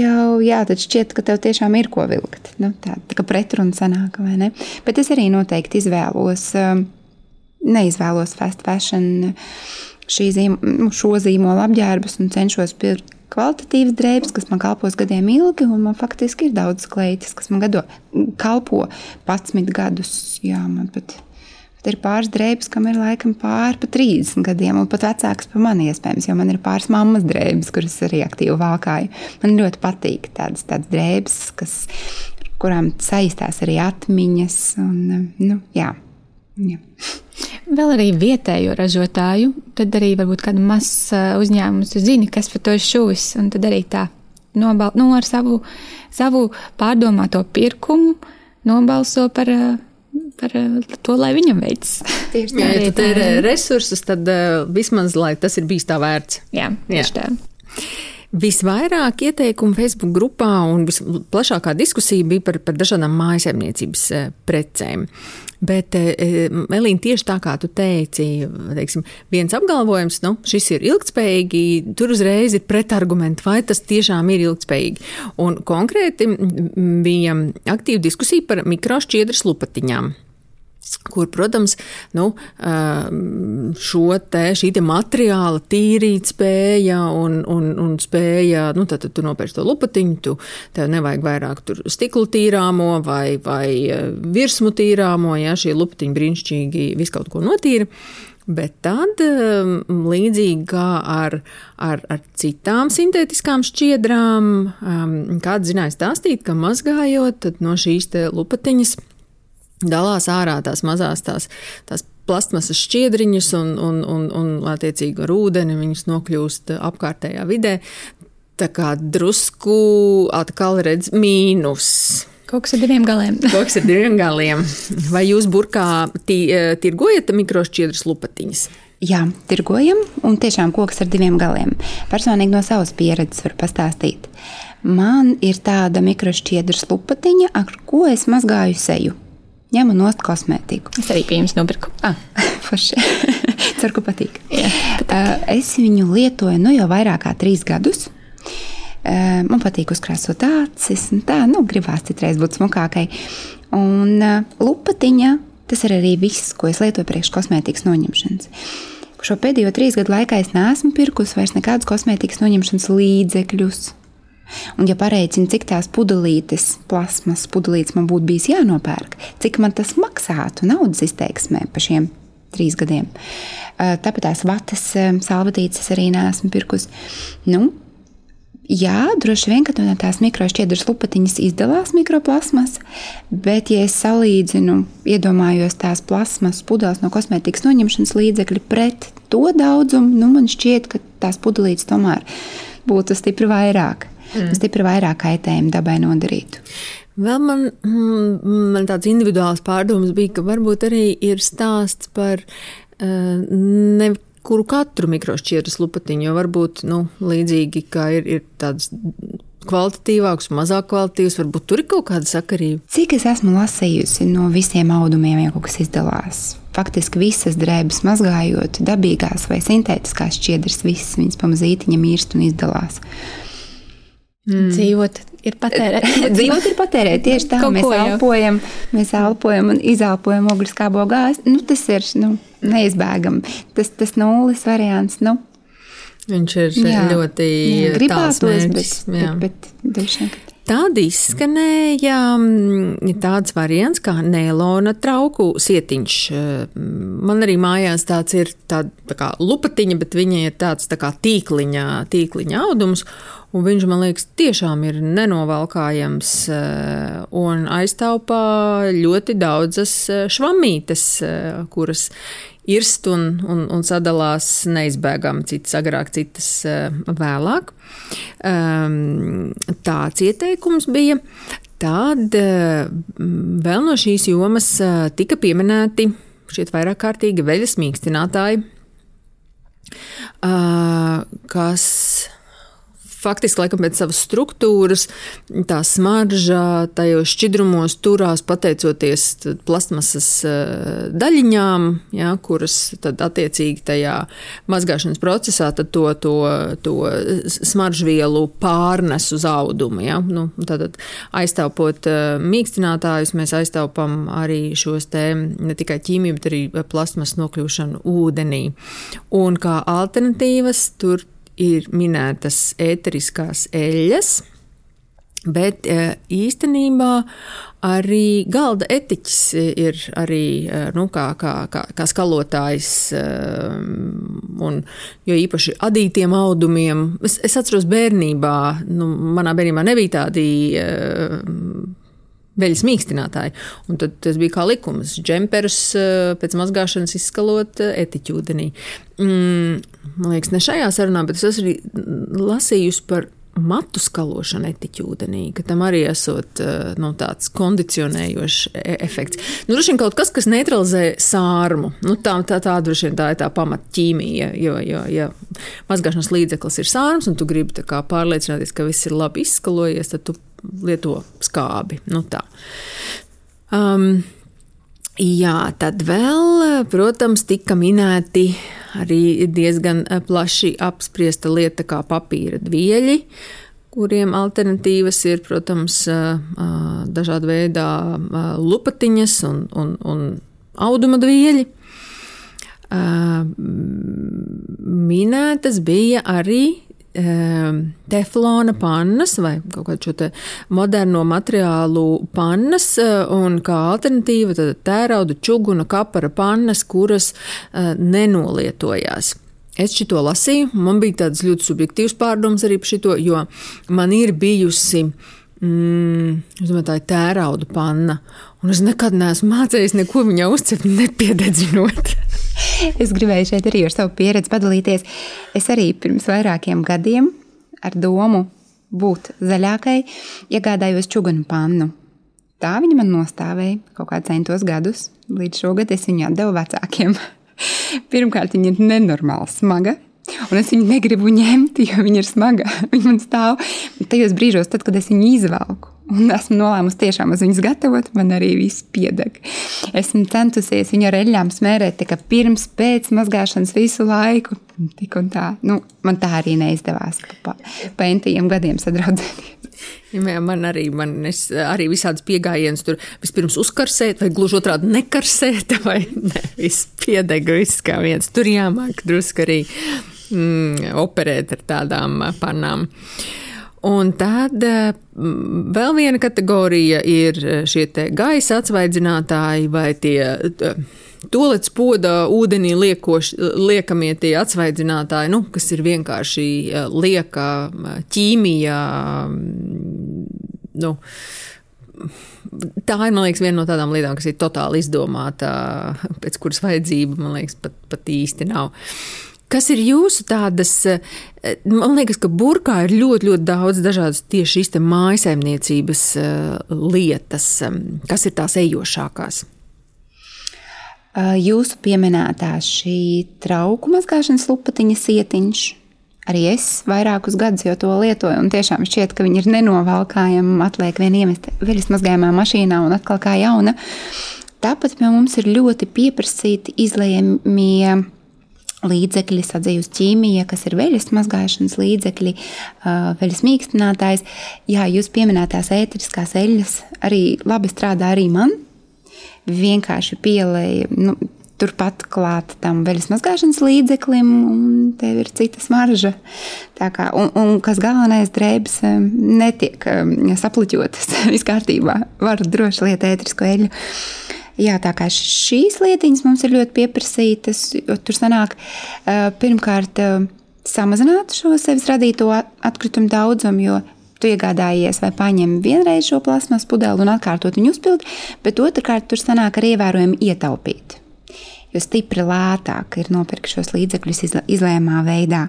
jau jā, tad šķiet, ka tev tiešām ir ko vilkt. Nu, tā tā kā pretruna sanāk, vai ne? Bet es arī noteikti izvēlos, um, neizvēlos fast fashion zīm, nu, šo zīmolu apģērbus un cenšos pirkt kvalitatīvas drēbes, kas man kalpos gadiem ilgi, un man faktiski ir daudz kleitas, kas man gado, kalpo 11 gadus. Jā, man pat Tad ir pāris drēbes, kam ir laikam pāri pa 30 gadiem, un pat vecāks par mani iespējams, jo man ir pāris mammas drēbes, kuras arī aktīvi valkāju. Man ļoti patīk tādas, tādas drēbes, kas, kurām saistās arī atmiņas. Un, nu, jā, jā. Vēl arī vietējo ražotāju, tad arī varbūt kāda mazs uzņēmums zina, kas par to ir šuvis, un tad arī tā nobal, nu, ar savu, savu pārdomāto pirkumu nobalso par par eh, to, lai viņam veicas. Tieši tā, ja tu tērē resursus, tad uh, vismaz, lai tas ir bijis tā vērts. Jā, tieši tā. Visvairāk ieteikumu Facebook grupā un visplašākā diskusija bija par, par dažādām mājasēmniecības eh, precēm. Bet, Elīna, tieši tā kā tu teici, teiksim, viens apgalvojums, nu, šis ir ilgspējīgi, tur uzreiz ir pretargumenti, vai tas tiešām ir ilgspējīgi. Un konkrēti bija aktīva diskusija par mikrošķiedras lupatiņām kur, protams, nu, šo te, šī te materiāla tīrīt spēja un, un, un spēja, nu, tad, tad tu nopērci to lupatiņu, tu, tev nevajag vairāk tur stiklu tīrāmo vai, vai virsmu tīrāmo, ja šī lupatiņa brīnišķīgi visu kaut ko notīra. Bet tad, līdzīgi kā ar, ar, ar citām sintētiskām šķiedrām, kāds zināja stāstīt, ka mazgājot no šīs lupatiņas dalās ārā tās mazās tās, tās plastmasas šķiedriņas un, un, un, un attiecīgi ar ūdeni viņas nokļūst apkārtējā vidē. Tā kā drusku atkal redz mīnus. Koks ar diviem galiem. *laughs* Koks ar diviem galiem. Vai jūs burkā tī, tirgojat mikrošķiedras lupatiņas? Jā, tirgojam, un tiešām koks ar diviem galiem. Personīgi no savas pieredzes varu pastāstīt. Man ir tāda mikrošķiedra lupatiņa, ar ko es mazgāju seju. Ņemu nost kosmētiku. Es arī pie jums nopirku. Ah, *laughs* forši. *laughs* Ceru, ka patīk. Jā, patīk. Es viņu lietoju nu jau vairāk kā trīs gadus. Man patīk uzkrāsot acis, tā, nu, gribās citreiz būt smukākai. Un lupatiņa, tas ir arī viss, ko es lietoju priekš kosmētikas noņemšanas. Šo pēdējo trīs gadu laikā es neesmu pirkusi vairs nekādus kosmētikas noņemšanas līdzekļus. Un, ja pareicinu, cik tās pudelītes, plasmas pudelītes man būtu bijis jānopērk, cik man tas maksātu naudas izteiksmē pa šiem trīs gadiem. Tāpēc tās vatas, salvetītes arī neesmu pirkusi. Nu, Jā, droši vien, ka no tās mikrošķiedras lupatiņas izdalās mikroplasmas, bet, ja es salīdzinu, iedomājos tās plasmas pudeles no kosmētikas noņemšanas līdzekļa pret to daudzumu, nu, man šķiet, ka tās pudelītes tomēr būtu stipri vairāk, mm. stipri vairāk kaitējumu dabai nodarītu. Vēl man, mm, man tāds individuāls pārdoms bija, ka varbūt arī ir stāsts par uh, ne kuru katru mikrošķiedras lupatiņu, jo varbūt nu, līdzīgi kā ir, ir tāds kvalitatīvāks, mazāk kvalitatīvs, varbūt tur ir kaut kāda sakarība. Cik es esmu lasījusi no visiem audumiem, ja kaut kas izdalās. Faktiski visas drēbes mazgājot, dabīgās vai sintētiskās šķiedras, visas viņas pamazītiņa mirst un izdalās. Mm. Dzīvot ir patērēt. *laughs* Dzīvot ir patērēt. Tieši tā, Kaut mēs elpojam, mēs elpojam un izelpojam ogliskābo gāzi. Nu, tas ir nu, neizbēgami. Tas, tas nulles variants. Nu. Viņš ir jā, ļoti gribētos, bet, bet, bet, Tad izskanēja mm, tāds variants kā neilona trauku sietiņš. Man arī mājās tāds ir tāda tā kā lupatiņa, bet viņa ir tāds tā kā tīkliņa, tīkliņa audums. Un viņš man liekas, tiešām ir nenovalkājams un aiztaupā ļoti daudzas švamītes, kuras irst un, un, un sadalās neizbēgami, citas agrāk, citas vēlāk. Um, tāds ieteikums bija. Tad vēl no šīs jomas tika pieminēti šie vairāk kārtīgi veļas mīkstinātāji, kas faktiski laikam pēc savas struktūras tā smarža tajos šķidrumos turās pateicoties plasmasas eh, daļiņām, ja, kuras tad attiecīgi tajā mazgāšanas procesā to, to, to smaržvielu pārnes uz audumu. Ja. Nu, tad aiztaupot eh, mīkstinātājus, mēs aiztaupam arī šos te ne tikai ķīmiju, bet arī plasmas nokļūšanu ūdenī. Un kā alternatīvas tur ir minētas ēteriskās eļļas. Bet e, īstenībā arī galda etiķis ir arī e, nu, kā, kā, kā, kā skalotājs, e, un, jo īpaši adītiem audumiem. Es, es atceros bērnībā, nu, manā bērnībā nebija tādi veļas mīkstinātāji. Un tad tas bija kā likums. Džemperus pēc mazgāšanas izskalot etiķūdenī. Mm, man liekas, ne šajā sarunā, bet es arī lasījusi par matu skalošanu etiķūdenī, ka tam arī esot nu, tāds kondicionējošs e, efekts. Nu, droši vien kaut kas, kas neutralizē sārmu. Nu, tā, tā, tā, vien tā ir tā pamatķīmija. Jo, jo, ja mazgāšanas līdzeklis ir sārms, un tu gribi pārliecināties, ka viss ir labi izskalojies, tad tu lieto skābi. Nu, tā. um, Jā, tad vēl, protams, tika minēti arī diezgan plaši apspriesta lieta kā papīra dvieļi, kuriem alternatīvas ir, protams, dažāda veidā lupatiņas un, un, un auduma dvieļi. Minētas bija arī teflona pannas vai kaut kādu šo moderno materiālu pannas, eh, un kā alternatīva tad tērauda, čuguna, kapara pannas, kuras eh, nenolietojās. Es šo lasīju, man bija tāds ļoti subjektīvs pārdoms arī par šo, jo man ir bijusi mm, domāju, tā ir tērauda panna, un es nekad neesmu mācījis neko viņā uzcept, nepiededzinot. *laughs* es gribēju šeit arī ar savu pieredzi padalīties. Es arī pirms vairākiem gadiem ar domu būt zaļākai iegādājos čugunu pannu. Tā viņa man nostāvēja kaut kādus centos gadus, līdz šogad es viņu atdevu vecākiem. *laughs* Pirmkārt, viņa ir nenormāli smaga. Un es viņu negribu ņemt, jo viņa ir smaga. *laughs* Viņa man stāv tajos brīžos, tad, kad es viņu izvelku. Un esmu nolēmusi tiešām uz viņas gatavot, man arī viss piedeg. Esmu centusies viņu ar eļļām smērēt tikai pirms, pēc mazgāšanas visu laiku. Tik un tā. Nu, man tā arī neizdevās pa, pa entiem gadiem sadraudzēties. Jā, man arī, man arī visādas piegājienas tur vispirms uzkarsēt, vai gluži otrādi nekarsēt, *laughs* vai ne, viss piedega, viss kā viens. Tur jāmāk drusku arī mm, operēt ar tādām panām. Uh, Un tad mm, vēl viena kategorija ir šie gaisa atsvaidzinātāji vai tie tolets poda ūdenī liekoš, liekamie tie atsvaidzinātāji, nu, kas ir vienkārši lieka ķīmija. Nu, tā ir, liekas, viena no tādām lietām, kas ir totāli izdomāta, pēc kuras vajadzība, man liekas, pat, pat īsti nav. Kas ir jūsu tādas, eh, man liekas, ka burkā ir ļoti, ļoti daudz dažādas tieši šīs mājasemniecības eh, lietas. Kas ir tās ejošākās? Jūsu pieminētā šī trauku mazgāšanas lupatiņa sietiņš. Arī es vairākus gadus jau to lietoju, un tiešām šķiet, ka viņi ir nenovalkājami. Atliek vien iemest veļas mazgājumā mašīnā un atkal kā jauna. Tāpat pie mums ir ļoti pieprasīti izlējamie līdzekļi, sadzīves ķīmija, kas ir veļas mazgāšanas līdzekļi, veļas mīkstinātājs. Jā, jūs pieminētās ētriskās eļļas arī labi strādā arī man. Vienkārši pielēja. Nu, Turpat klāt tam veļas mazgāšanas līdzeklim, un tev ir cita smarža. Tā kā, un, un kas galvenais, drēbes netiek sapliķotas. *laughs* Viss kārtībā. Var droši lietēt ētrisko eļļu. Jā, tā kā šīs lietiņas mums ir ļoti pieprasītas, jo tur sanāk pirmkārt samazināt šo sevis radīto atkritumu daudzumu, jo tu iegādājies vai paņem vienreiz šo plasmas pudeli un atkārtot viņu uzpildi, bet otrkārt tur sanāk arī ievērojami ietaupīt. Jo stipri lētāk ir nopirkt šos līdzekļus izlēmā veidā.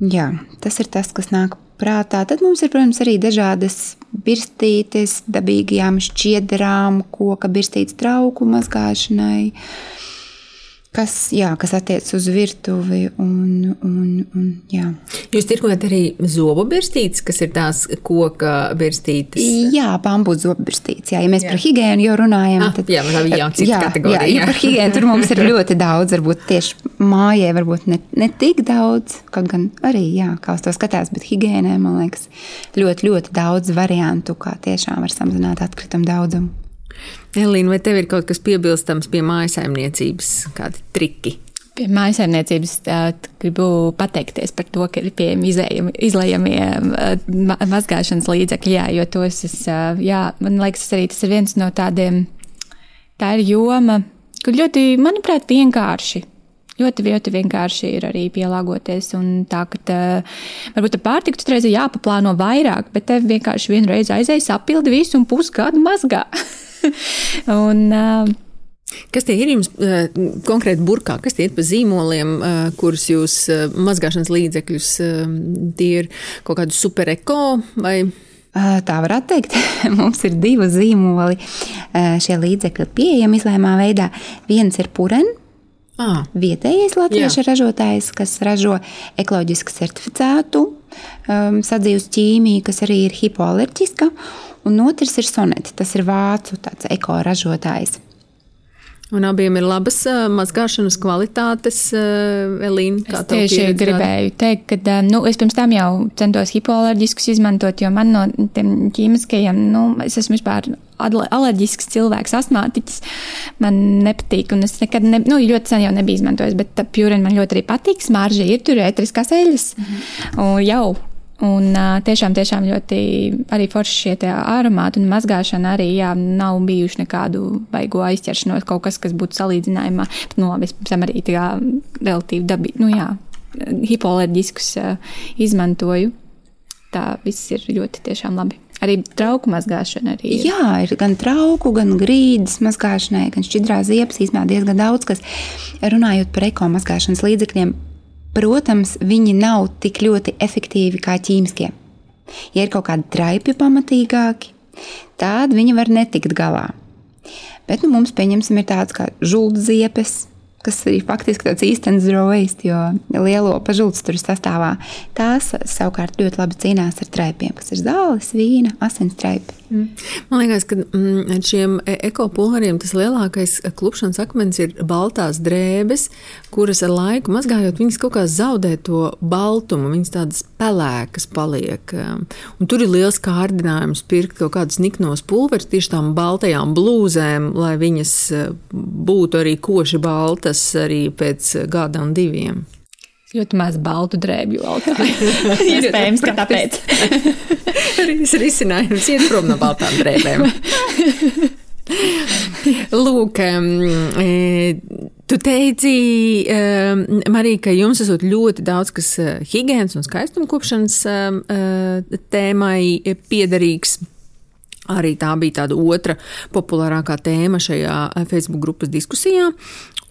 Jā, tas ir tas, kas nāk prātā. Tad mums ir, protams, arī dažādas birstītes, dabīgajām šķiedrām, koka birstītes trauku mazgāšanai. Uh, kas, jā, kas attiecas uz virtuvi. Un, un, un, jā. Jūs tirgojat arī zobu birstītes, kas ir tās koka birstītes? Jā, bambuļu zobu birstītes. Jā, ja mēs jā. par higiēnu jau runājam, ah, tad jā, tā ir jau cita jā, kategorija. Jā, jā, par higiēnu tur mums ir ļoti daudz, varbūt tieši mājai, varbūt ne, ne tik daudz, kaut gan arī, jā, kā uz to skatās, bet higiēnē, man liekas, ļoti, ļoti daudz variantu, kā tiešām var samazināt atkritumu daudzumu. Elīna, vai tev ir kaut kas piebilstams pie mājsaimniecības, kādi triki? Pie mājsaimniecības gribu pateikties par to, ka ir pieejami izlējamie mazgāšanas līdzekļi, jā, jo tos es, jā, man liekas, arī tas ir viens no tādiem, tā ir joma, kur ļoti, manuprāt, vienkārši ļoti, ļoti vienkārši ir arī pielāgoties. Un tā, ka tā, varbūt ar pārtiku tur reizē jāpaplāno vairāk, bet tev vienkārši vienreiz aizies, apildi visu un pusgadu mazgā. *laughs* un, uh, Kas tie ir jums konkrēti burkā? Kas tie ir pa zīmoliem, kurus jūs mazgāšanas līdzekļus, tie ir kaut kādi supereko vai? Tā varētu teikt. *laughs* Mums ir divi zīmoli. Šie līdzekļi pieejami izlēmā veidā. Viens ir puren, Ah. Vietējais latviešu Jā. ražotājs, kas ražo ekoloģiski certificētu um, sadzīves ķīmiju, kas arī ir hipoalerģiska, un otrs ir soneti, tas ir vācu ekoražotājs. Un abiem ir labas uh, mazgāšanas kvalitātes, uh, Elīna. Es tieši gribēju teikt, ka uh, nu, es pirms tam jau centos hipoalerģiskus izmantot, jo man no tiem ķīmiskajiem, nu, es esmu vispār alerģisks cilvēks, astmātiķis. Man nepatīk, un es nekad, ne, nu, ļoti sen jau nebiju izmantojis, bet pjūrien man ļoti arī patīk. Smārža ir tur ētriskās eļas. Mm -hmm. Un jau Un tiešām, tiešām ļoti arī forši šie aromāti un mazgāšana arī jā, nav bijuši nekādu baigo aizķeršanos, kaut kas, kas būtu salīdzinājumā. Bet, nu, labi, es pēc tam arī tā kā relatīvi dabīgi, nu jā, hipoalerģiskus izmantoju. Tā viss ir ļoti tiešām labi. Arī trauku mazgāšana. Arī ir. Jā, ir gan trauku, gan grīdas mazgāšanai, gan šķidrā ziepes. Īsumā diezgan daudz, kas runājot par eko mazgāšanas līdzekļiem, Protams, viņi nav tik ļoti efektīvi kā ķīmiskie. Ja ir kaut kādi traipi pamatīgāki, tad viņi var netikt galā. Bet nu, mums, pieņemsim, ir tāds kā žuldziepes, kas ir faktiski tāds īstenis waste, jo lielo pažults tur sastāvā. Tās savukārt ļoti labi cīnās ar traipiem, kas ir zāles, vīna, asins traipi. Mm. Man liekas, ka mm, ar šiem e, ekopulveriem tas lielākais klupšanas akmens ir baltās drēbes, kuras ar laiku mazgājot, viņas kaut kā zaudē to baltumu, viņas tādas pelēkas paliek. Un tur ir liels kārdinājums pirkt kaut kādus niknos pulverus tieši tām baltajām blūzēm, lai viņas e, būtu arī koši baltas arī pēc gadam diviem. Ļoti maz baltu drēbju autā. *laughs* Iespējams, ka tāpēc. *laughs* Tas risinājums iet prom no baltām drēbēm. *laughs* Lūk, e, tu teici, e, Marija, ka jums esot ļoti daudz kas e, higiēnas un skaistumkopšanas tēmai piederīgs. Arī tā bija tāda otra populārākā tēma šajā Facebook grupas diskusijā.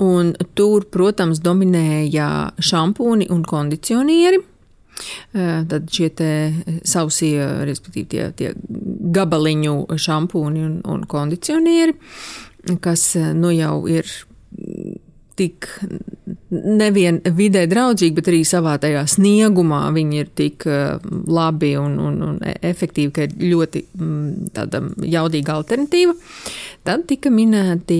Un tur, protams, dominēja šampūni un kondicionieri. Tad šie sausie, respektīvi, tie, tie gabaliņu šampūni un, un kondicionieri, kas nu jau ir tik nevien vidē draudzīgi, bet arī savā tajā sniegumā viņi ir tik labi un, un, un efektīvi, ka ir ļoti tāda jaudīga alternatīva. Tad tika minēti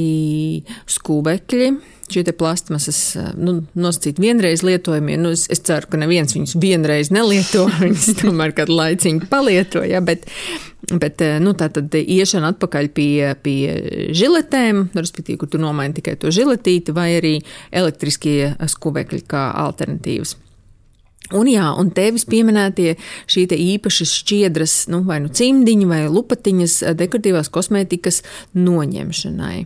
skūbekļi šie plastmasas, nu, nosacīt vienreiz lietojamie. Nu, es, es ceru, ka neviens viņus vienreiz nelieto, *laughs* viņus tomēr kādu laiciņu palieto, ja, bet, bet nu, tā tad iešana atpakaļ pie, pie žiletēm, respektīvi, kur tu nomaini tikai to žiletīti, vai arī elektriskie skubekļi kā alternatīvas. Un, jā, un tevis pieminētie šī te īpašas šķiedras, nu, vai nu cimdiņi, vai lupatiņas dekoratīvās kosmētikas noņemšanai.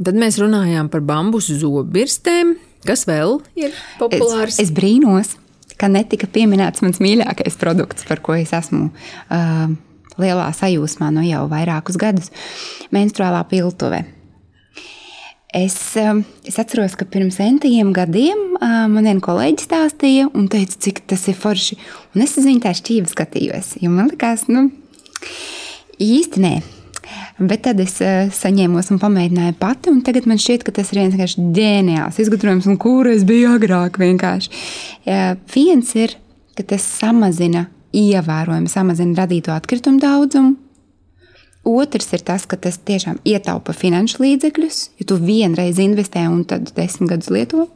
Tad mēs runājām par bambusu zobbirstēm. Kas vēl ir populārs? Es, es brīnos, ka netika pieminēts mans mīļākais produkts, par ko es esmu uh, lielā sajūsmā no nu jau vairākus gadus - menstruālā piltuve. Es, es atceros, ka pirms centiem gadiem man viena kolēģe stāstīja un teica, cik tas ir forši. Un es uz viņu tā šķīvi skatījos, jo man likās, nu, īsti nē. Bet tad es uh, saņēmos un pamēģināju pati, un tagad man šķiet, ka tas ir viens ģeniāls izgudrojums, un kur es biju agrāk. Vienkārši. Viens ir, ka tas samazina, ievērojami samazina radīto atkritumu daudzumu. Otrs ir tas, ka tas tiešām ietaupa finanšu līdzekļus, jo tu vienreiz investē un tad desmit gadus lieto.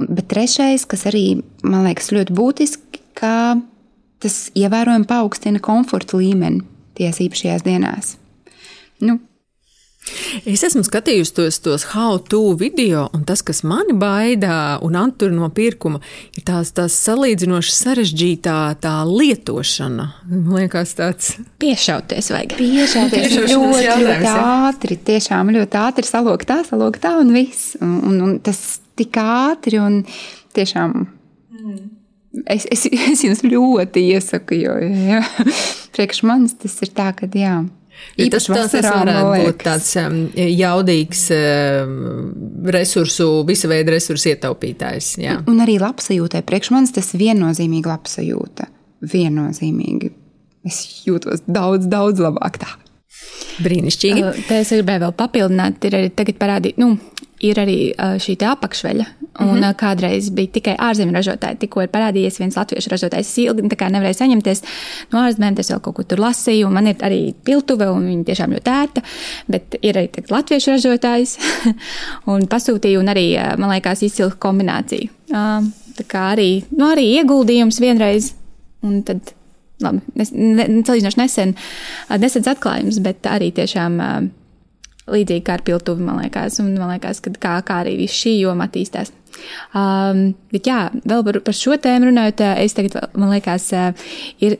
Bet trešais, kas arī man liekas ļoti būtiski, ka tas ievērojami paaugstina komforta līmeni tajās īpašajās dienās. Nu, Es esmu skatījusi tos, tos how-to video, un tas, kas mani baida un attur no pirkuma, ir tās, tās salīdzinoši sarežģītā tā lietošana. Man liekas, tāds piešauties vajag. Piešauties ļoti, ļoti ātri, tiešām ļoti ātri salok tā, salok tā un viss. Un, un, un tas tik ātri un tiešām. Mm. Es, es, *laughs* es jums ļoti iesaku, jo ja, *laughs* priekš manis tas ir tā, ka jā. Tas, tas, tas varētu būt tāds um, jaudīgs um, resursu, visa veida resursu ietaupītājs. Jā. Un, arī labsajūtai. Priekš manis tas viennozīmīgi labsajūta. Viennozīmīgi. Es jūtos daudz, daudz labāk tā. Brīnišķīgi. Uh, te es gribēju vēl papildināt, ir arī tagad parādīt, nu, ir arī šī apakšveļa. Un mm -hmm. kādreiz bija tikai ārzemju ražotāji. Tikko ir parādījies viens latviešu ražotājs. Es ilgi nevarēju saņemties no ārzemēm, tas vēl kaut ko tur lasīju. Man ir arī piltuve, un viņa tiešām ļoti ērta. Bet ir arī latviešu ražotājs. *laughs* un pasūtīju, un arī, man liekas, izcila kombinācija. Tā kā arī, nu, arī ieguldījums vienreiz. Un tad labi, nes, ne, salīdzinoši nesen, nesens atklājums, bet arī tiešām līdzīgi kā ar piltuvi, man liekas, un man liekas, ka kā, kā arī viss šī joma attīstās. Um, bet jā, vēl par, par šo tēmu runājot, es tagad, man liekas, ir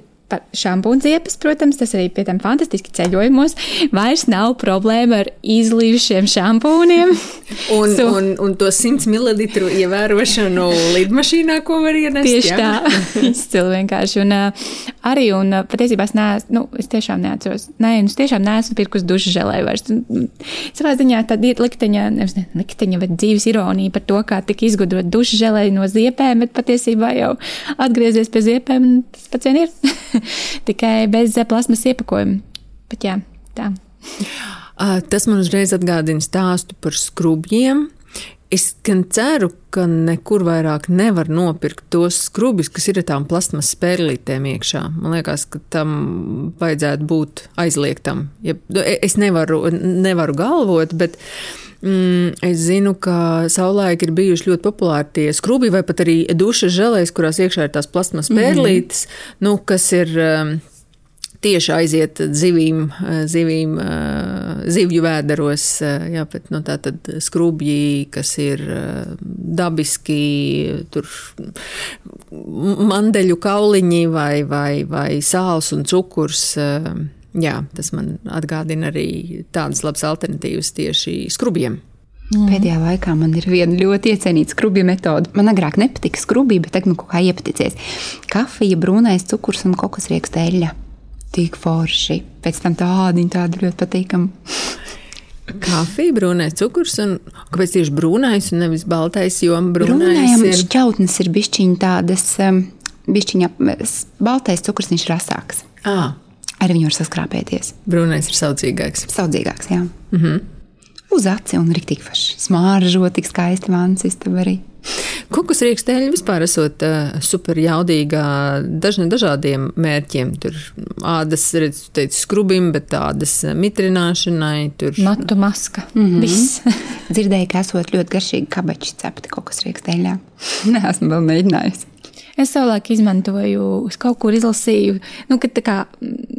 šampūnziepes, protams, tas arī pie tam fantastiski ceļojumos. Vairs nav problēma ar izlījušiem šampūniem. *laughs* un, so, un, un to 100 ml ievērošanu lidmašīnā, ko var ienest. Tieši jā. tā, *laughs* izcili vienkārši. Un uh, arī, un patiesībā es, neesmu, nu, es tiešām neatceros, nē, es tiešām neesmu pirkus dušu želēju vairs. Savā ziņā ir likteņa, nevis ne, likteņa, bet dzīves ironija par to, kā tika izgudrot dušu želēju no ziepēm, bet patiesībā jau atgriezies pie ziepēm, tas pats vien ir. *laughs* tikai bez plasmas iepakojuma. Bet jā, tā. Tas man uzreiz atgādina stāstu par skrubjiem. Es gan ceru, ka nekur vairāk nevar nopirkt tos skrubjus, kas ir ar tām plasmas spērlītēm iekšā. Man liekas, ka tam vajadzētu būt aizliegtam. Ja, es nevaru, nevaru galvot, bet mm, es zinu, ka savulaik ir bijuši ļoti populāri tie skrubji vai pat arī dušas žēlēs, kurās iekšā ir tās plasmas spērlītes, mm -hmm. nu, kas ir. Um, tieši aiziet zivīm, zivīm zivju vēderos, jā, bet nu, tā tad skrubji, kas ir dabiski, tur mandeļu kauliņi vai, vai, vai sāls un cukurs. Jā, tas man atgādina arī tādas labas alternatīvas tieši skrubjiem. Mm. Pēdējā laikā man ir viena ļoti iecienīta skrubja metode. Man agrāk nepatika skrubja, bet tagad nu, kaut kā iepaticies. Kafija, brūnais cukurs un kokosrieksta eļļa tik forši. Pēc tam tādi, tādi ļoti patīkami. Kafija, brūnais cukurs, un kāpēc tieši brūnais un nevis baltais? Jo brūnais ir šķautnes, ir bišķiņa tādas, um, bišķiņa baltais cukurs, viņš ir asāks. À. Ar viņu var saskrāpēties. Brūnais ir saudzīgāks. Saudzīgāks, jā. Mm -hmm. Uz aci un rīktīgi faši. Smāržo tik skaisti vāns istabā arī. Kukusrīksteļi vispār esot uh, super jaudīgā dažna, dažādiem mērķiem. Tur ādas, redz, teicu, skrubim, bet tādas mitrināšanai. Tur... Matu maska. Mm -hmm. Viss. *laughs* Dzirdēju, ka esot ļoti garšīgi kabači cepti kukusrīksteļā. Neesmu *laughs* vēl mēģinājusi. Es savulaik izmantoju, es kaut kur izlasīju, nu, ka tā kā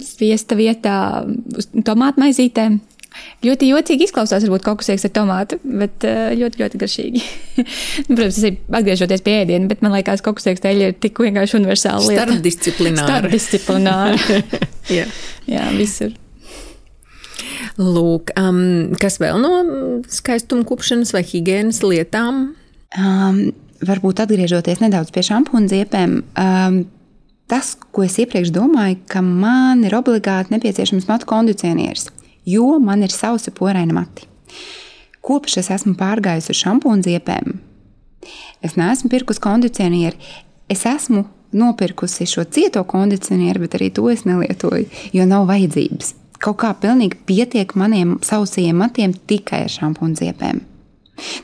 sviesta vietā uz tomātu maizītēm Ļoti jocīgi izklausās, varbūt kaut kas iekšā ar tomātu, bet eh, ļoti, ļoti garšīgi. *laughs* Nu, protams, tas ir atgriežoties pie ēdiena, bet man liekas, ka kaut kas iekšā ir tik vienkārši universāli. Starpdisciplināri. Starpdisciplināri. *laughs* jā. jā, visur. Lūk, um, kas vēl no skaistuma kupšanas vai higiēnas lietām? Um, varbūt atgriežoties nedaudz pie šampūna ziepēm. Um, tas, ko es iepriekš domāju, ka man ir obligāti nepieciešams matu kondicionieris jo man ir sausi poraini mati. Kopš es esmu pārgājusi uz šampūnu ziepēm, es neesmu pirkus kondicionieri. Es esmu nopirkusi šo cieto kondicionieru, bet arī to es nelietoju, jo nav vajadzības. Kaut kā pilnīgi pietiek maniem sausajiem matiem tikai ar šampūnu ziepēm.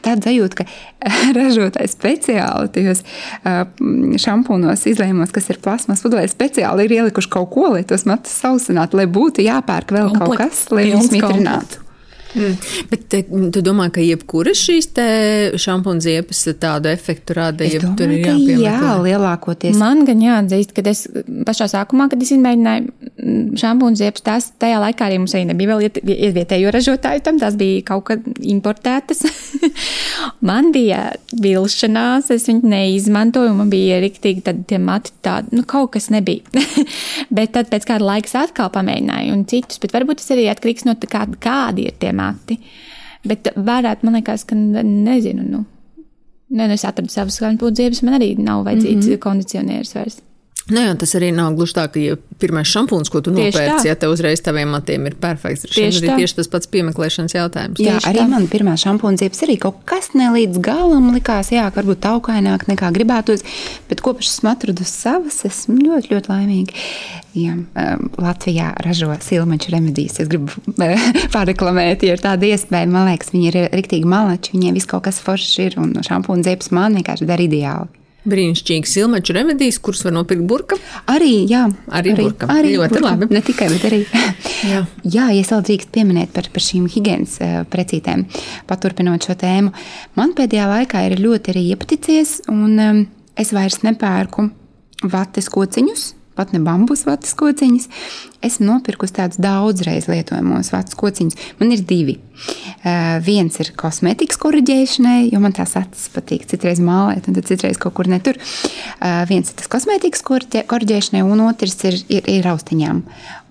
Tāda sajūta, ka *laughs* ražotājs speciāli tajos šampūnos, izlējumos, kas ir plasmas pudelē, speciāli ir ielikuši kaut ko, lai tos matus sausinātu, lai būtu jāpērk vēl Komplekt, kaut kas, lai viņus mitrinātu. Mm. Bet te, tu domā, ka jebkura šīs šampūna ziepes tādu efektu rada? Es domāju, tur ir jāpiemēro. Jā, lielākoties. Man gan jāatzīst, ka es pašā sākumā, kad es izmēģināju šampūna ziepes, tās tajā laikā arī mums arī nebija vēl ievietējo ražotāju tam, tās bija kaut kad importētas. *laughs* man bija vilšanās, es viņu neizmantoju, man bija riktīgi tad tie mati tādi, nu kaut kas nebija. *laughs* bet tad pēc kāda laika atkal pamēģināju un citus, bet varbūt tas arī atkarīgs no tā, kādi ir tie mati. Bet varētu, man liekas, ka nezinu. Nu. Nē, nu es atradu savas skanpūdzības, man arī nav vajadzīgs mm -hmm. kondicionieris vairs. Nu jā, tas arī nav gluži tā, ka ja pirmais šampūns, ko tu nopērci, ja tev uzreiz taviem matiem ir perfekts. Tieši, arī tieši tas pats piemeklēšanas jautājums. Jā, tieši arī tā. man pirmā šampūna ziepes arī kaut kas ne līdz galam likās, jā, varbūt taukaināk nekā gribētos, bet kopš esmu atradusi savas, esmu ļoti, ļoti laimīga. Jā, um, Latvijā ražo silmaču remedijas. Es gribu *laughs* pārreklamēt, ja ir tāda iespēja. Man liekas, viņi ir riktīgi malači, viņiem viss kaut kas foršs ir un šampūna ziepes man vienkārši dara ideāli. Brīnišķīgs silmaču remedijs, kurus var nopirkt burka. Arī, jā, arī, arī burka. Arī ļoti burka. labi. Ne tikai, bet arī. jā. jā, ja es vēl drīkst pieminēt par, par šīm higiēnas uh, precītēm, paturpinot šo tēmu, man pēdējā laikā ir ļoti arī iepaticies, un um, es vairs nepērku vates kociņus pat ne bambus vatas kociņas. Esmu nopirkusi tādus daudzreiz lietojamos vatas kociņus. Man ir divi. Uh, viens ir kosmētikas korģēšanai, jo man tās acis patīk citreiz mālēt, un citreiz kaut kur netur. Uh, viens ir tas kosmētikas korģēšanai, un otrs ir, ir, ir austiņām.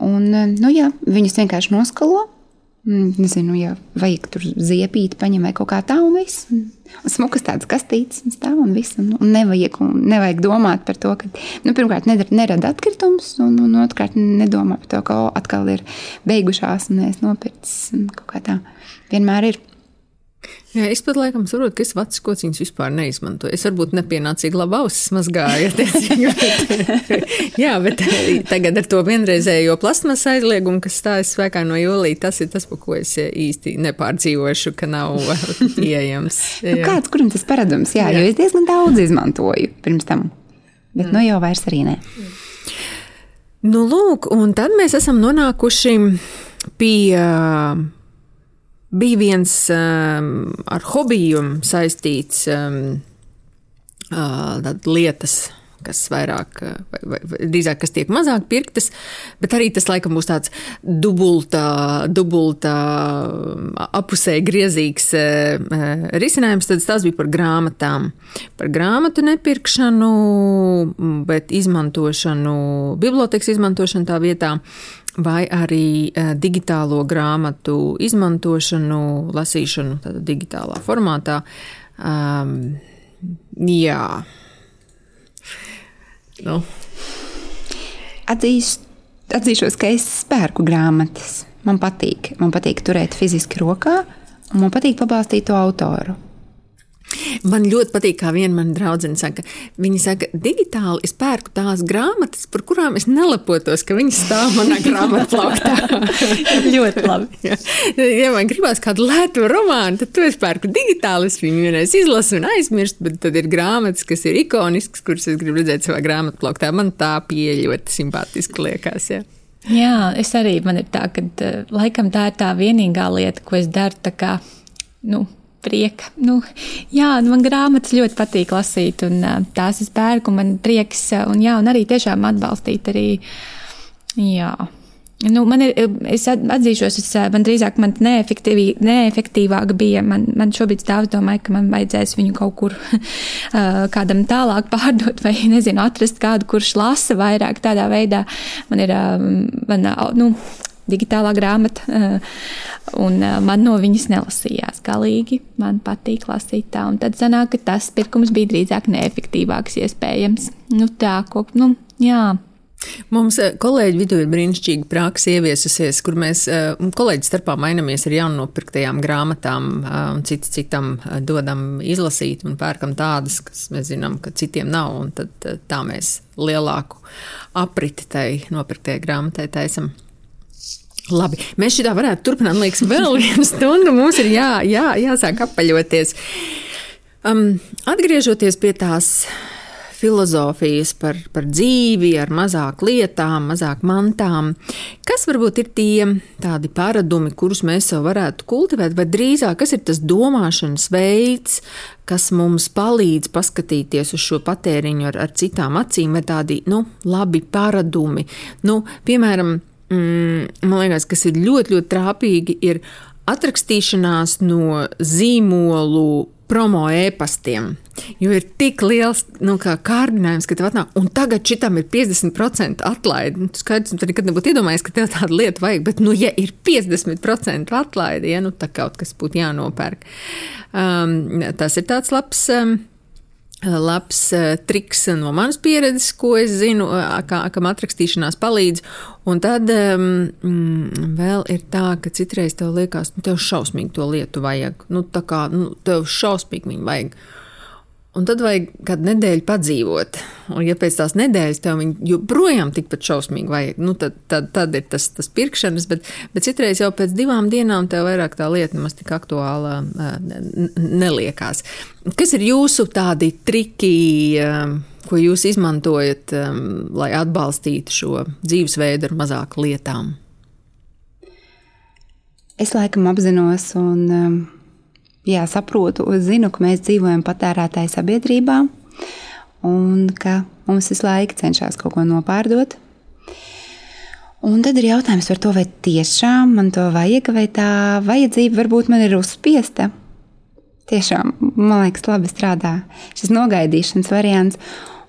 Un, uh, nu, jā, viņus vienkārši noskalo nezinu, ja vajag tur ziepīt, paņem vai kaut kā tā, un viss. Un smukas tādas kastītes, un stāv un viss. Un, un nevajag, un nevajag domāt par to, ka, nu, pirmkārt, nerada atkritumus, un, un otrkārt, nedomā par to, ka o, atkal ir beigušās, un es nopircis, un kaut kā tā vienmēr ir. Jā, es pat laikam saprotu, ka es vecas kociņas vispār neizmantoju. Es varbūt nepienācīgi labi ausis mazgāju. bet, *laughs* jā, bet tagad ar to vienreizējo plasmas aizliegumu, kas stājas spēkā no jūlija, tas ir tas, par ko es īsti nepārdzīvošu, ka nav pieejams. Nu, kāds, kuram tas paradums? Jā, jā, jo es diezgan daudz izmantoju pirms tam, bet mm. nu jau vairs arī ne. Nu, lūk, un tad mēs esam nonākuši pie bija viens um, ar hobiju saistīts um, uh, lietas, kas vairāk, uh, vai, vai, drīzāk, kas tiek mazāk pirktas, bet arī tas laikam būs tāds dubultā, dubultā apusē griezīgs uh, uh, risinājums. Tad tas bija par grāmatām. Par grāmatu nepirkšanu, bet izmantošanu, bibliotekas izmantošanu tā vietā vai arī digitālo grāmatu izmantošanu, lasīšanu digitālā formātā. Um, jā. Nu. Atzīst, atzīšos, ka es pērku grāmatas. Man patīk. Man patīk turēt fiziski rokā, un man patīk pabalstīt to autoru. Man ļoti patīk, kā viena mana draudzene saka, viņa saka, digitāli es pērku tās grāmatas, par kurām es nelepotos, ka viņas stāv manā *laughs* grāmatplauktā. *laughs* ļoti labi. ja, *laughs* ja man gribās kādu lētu romānu, tad to es pērku digitāli, es viņu vienreiz izlasu un aizmirstu, bet tad ir grāmatas, kas ir ikoniskas, kuras es gribu redzēt savā grāmatplauktā. Man tā pieeja ļoti simpātiski liekas. Ja. Jā, es arī man ir tā, ka eh, laikam tā ir tā vienīgā lieta, ko es daru. Kā, nu, prieka. Nu, jā, man grāmatas ļoti patīk lasīt, un tās es pērku, man prieks, un, jā, un arī tiešām atbalstīt arī. Jā. Nu, man ir, es atzīšos, es, man drīzāk man neefektīvāk bija. Man, man šobrīd stāv, domāju, ka man vajadzēs viņu kaut kur *laughs* kādam tālāk pārdot, vai nezinu, atrast kādu, kurš lasa vairāk tādā veidā. Man ir, man, nu, digitālā grāmata, eh, un eh, man no viņas nelasījās galīgi. Man patīk lasīt tā, un tad sanāk, ka tas pirkums bija drīzāk neefektīvāks iespējams. Nu tā, ko, nu, jā. Mums eh, kolēģi vidū ir brīnišķīga praksa ieviesusies, kur mēs kolēģi starpā mainamies ar jaunopirktajām grāmatām un cits citam dodam izlasīt un pērkam tādas, kas mēs zinām, ka citiem nav, un tad tā mēs lielāku apriti tai nopirktajai grāmatai taisam. Labi, mēs šitā varētu turpināt, liekas, vēl vienu stundu. Mums ir jā, jā, jāsāk apaļoties. Um, atgriežoties pie tās filozofijas par, par dzīvi, ar mazāk lietām, mazāk mantām. Kas varbūt ir tie tādi paradumi, kurus mēs sev varētu kultivēt, vai drīzāk kas ir tas domāšanas veids, kas mums palīdz paskatīties uz šo patēriņu ar, ar citām acīm, vai tādi nu, labi paradumi. Nu, piemēram, mm, man liekas, kas ir ļoti, ļoti trāpīgi, ir atrakstīšanās no zīmolu promo e-pastiem. Jo ir tik liels nu, kārdinājums, ka tev atnāk, un tagad šitam ir 50% atlaide. Nu, skaidrs, tu nekad nebūtu iedomājies, ka tev tādu lietu vajag, bet, nu, ja ir 50% atlaide, ja nu tā kaut kas būtu jānopērk. Um, tas ir tāds labs. Um, labs uh, triks no manas pieredzes, ko es zinu, uh, kā, kam atrakstīšanās palīdz. Un tad um, vēl ir tā, ka citreiz tev liekas, nu, tev šausmīgi to lietu vajag. Nu, tā kā nu, tev šausmīgi viņu vajag. Un tad vajag kādu nedēļu padzīvot. Un, ja pēc tās nedēļas tev joprojām tikpat šausmīgi vajag, nu, tad, tad, tad ir tas, tas pirkšanas, bet, bet citreiz jau pēc divām dienām tev vairāk tā lieta nemaz tik aktuāla neliekās. Kas ir jūsu tādi triki, ko jūs izmantojat, lai atbalstītu šo dzīvesveidu ar mazāk lietām? Es laikam apzinos un jā, saprotu, zinu, ka mēs dzīvojam patērētāju sabiedrībā un ka mums visu laiku cenšas kaut ko nopārdot. Un tad ir jautājums par to, vai tiešām man to vajag, vai tā vajadzība varbūt man ir uzspiesta. Tiešām, man liekas, labi strādā šis nogaidīšanas variants.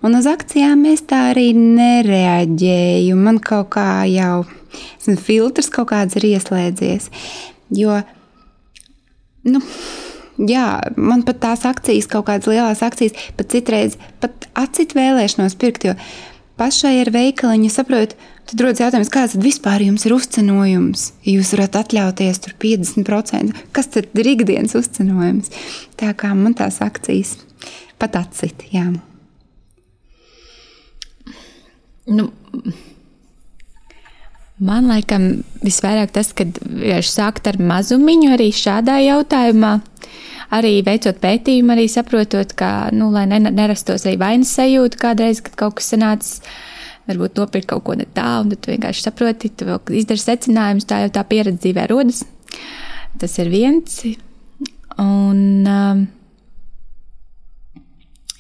Un uz akcijām es tā arī nereaģēju. Man kaut kā jau zinu, filtrs kaut kāds ir ieslēdzies. Jo, nu, Jā, man pat tās akcijas, kaut kādas lielas akcijas, pat citreiz pat atcīt vēlēšanos pirkt, jo pašai ar veikaliņu saprotu, Tad rodas jautājums, kāds tad vispār jums ir uzcenojums? Jūs varat atļauties tur 50%, kas tad ir ikdienas uzcenojums? Tā kā man tās akcijas pat atcīt, jā. Nu, man liekas, visvairāk tas, kad vienkārši sākt ar mazumiņu arī šādā jautājumā. Arī veicot pētījumu, arī saprotot, ka, nu, lai nerastos arī vainas sajūta kādreiz, kad kaut kas sanācis varbūt nopirkt kaut ko ne tā, un tu vienkārši saproti, tu izdari secinājumus, tā jau tā pieredze dzīvē rodas. Tas ir viens. Un, um,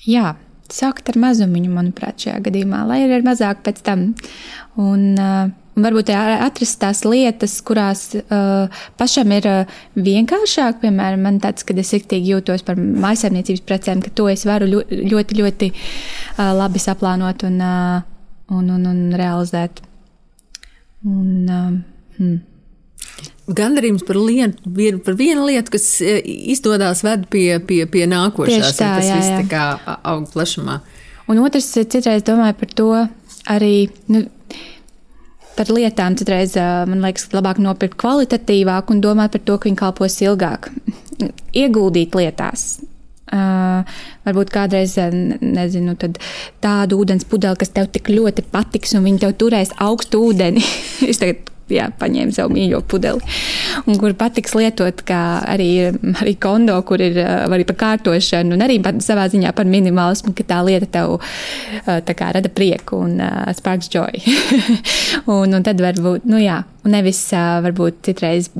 jā, sākt ar mazumiņu, manuprāt, šajā gadījumā, lai ir mazāk pēc tam. Un, uh, Un varbūt atrast tās lietas, kurās uh, pašam ir uh, vienkāršāk. Piemēram, man tāds, kad es iktīgi jūtos par mājsaimniecības precēm, ka to es varu ļoti, ļoti, ļoti uh, labi saplānot un uh, un, un, un realizēt. Un, um, hmm. Gandarījums par, lietu, par vienu lietu, kas e, izdodas ved pie, pie, pie nākošās. Tā, tas jā, viss jā. tā kā aug plašumā. Un otrs, citreiz domāju par to arī. Nu, Par lietām citreiz man liekas, ka labāk nopirkt kvalitatīvāk un domāt par to, ka viņi kalpos ilgāk. *laughs* Ieguldīt lietās, Uh, varbūt kādreiz, nezinu, tādu ūdens pudeli, kas tev tik ļoti patiks, un viņi tev turēs augstu ūdeni. *laughs* es tagad jā, paņēma savu mīļo pudeli, un kur patiks lietot, kā arī, arī kondo, kur ir arī par kārtošanu, un arī pat savā ziņā par minimālismu, ka tā lieta tev tā kā rada prieku un uh, sparks joy. *laughs* un, un tad varbūt, nu jā, un nevis uh, varbūt citreiz,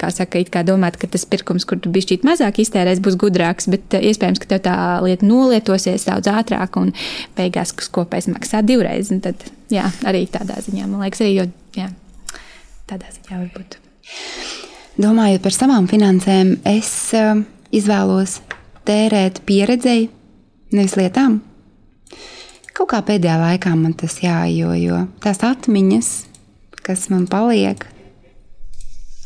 kā saka, it kā domāt, ka tas pirkums, kur tu bišķīt mazāk iztērēs, būs gudrāks, bet uh, iespējams, ka tev tā lieta nolietosies daudz ātrāk un beigās, kas kopējs maksā divreiz, un tad, jā, arī tādā ziņā, man liekas, arī, jo, jā. Tādā ziņā varbūt. Domājot par savām finansēm, es uh, izvēlos tērēt pieredzēji, nevis lietām. Kaut kā pēdējā laikā man tas jājo, jo tās atmiņas, kas man paliek,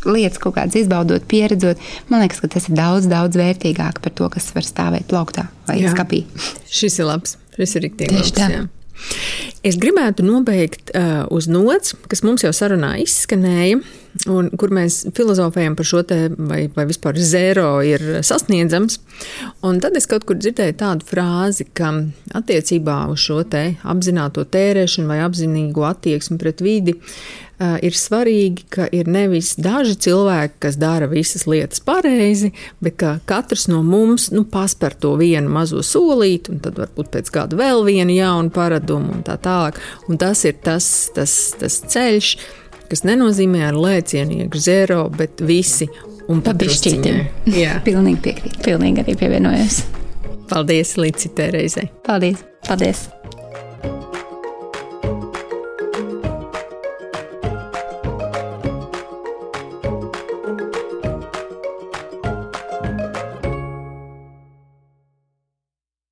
lietas kaut kādas izbaudot, pieredzot, man liekas, ka tas ir daudz, daudz vērtīgāk par to, kas var stāvēt plauktā vai jā. skapī. Šis ir labs. Šis ir rīktīgi labs. Tā. Jā. Es gribētu nobeigt uh, uz nots, kas mums jau sarunā izskanēja, un kur mēs filozofējam par šo te, vai, vai vispār zero ir sasniedzams. Un tad es kaut kur dzirdēju tādu frāzi, ka attiecībā uz šo te apzināto tērēšanu vai apzinīgo attieksmi pret vidi ir svarīgi, ka ir nevis daži cilvēki, kas dara visas lietas pareizi, bet ka katrs no mums nu, paspēr to vienu mazo solīti, un tad varbūt pēc gada vēl vienu jaunu paradumu un tā tālāk. Un tas ir tas, tas, tas ceļš kas nenozīmē ar lēcienu iekšā zero, bet visi un pat pišķītiem. Jā, *laughs* pilnīgi piekrīt. Pilnīgi arī pievienojos. Paldies līdz citai reizei. Paldies! Paldies!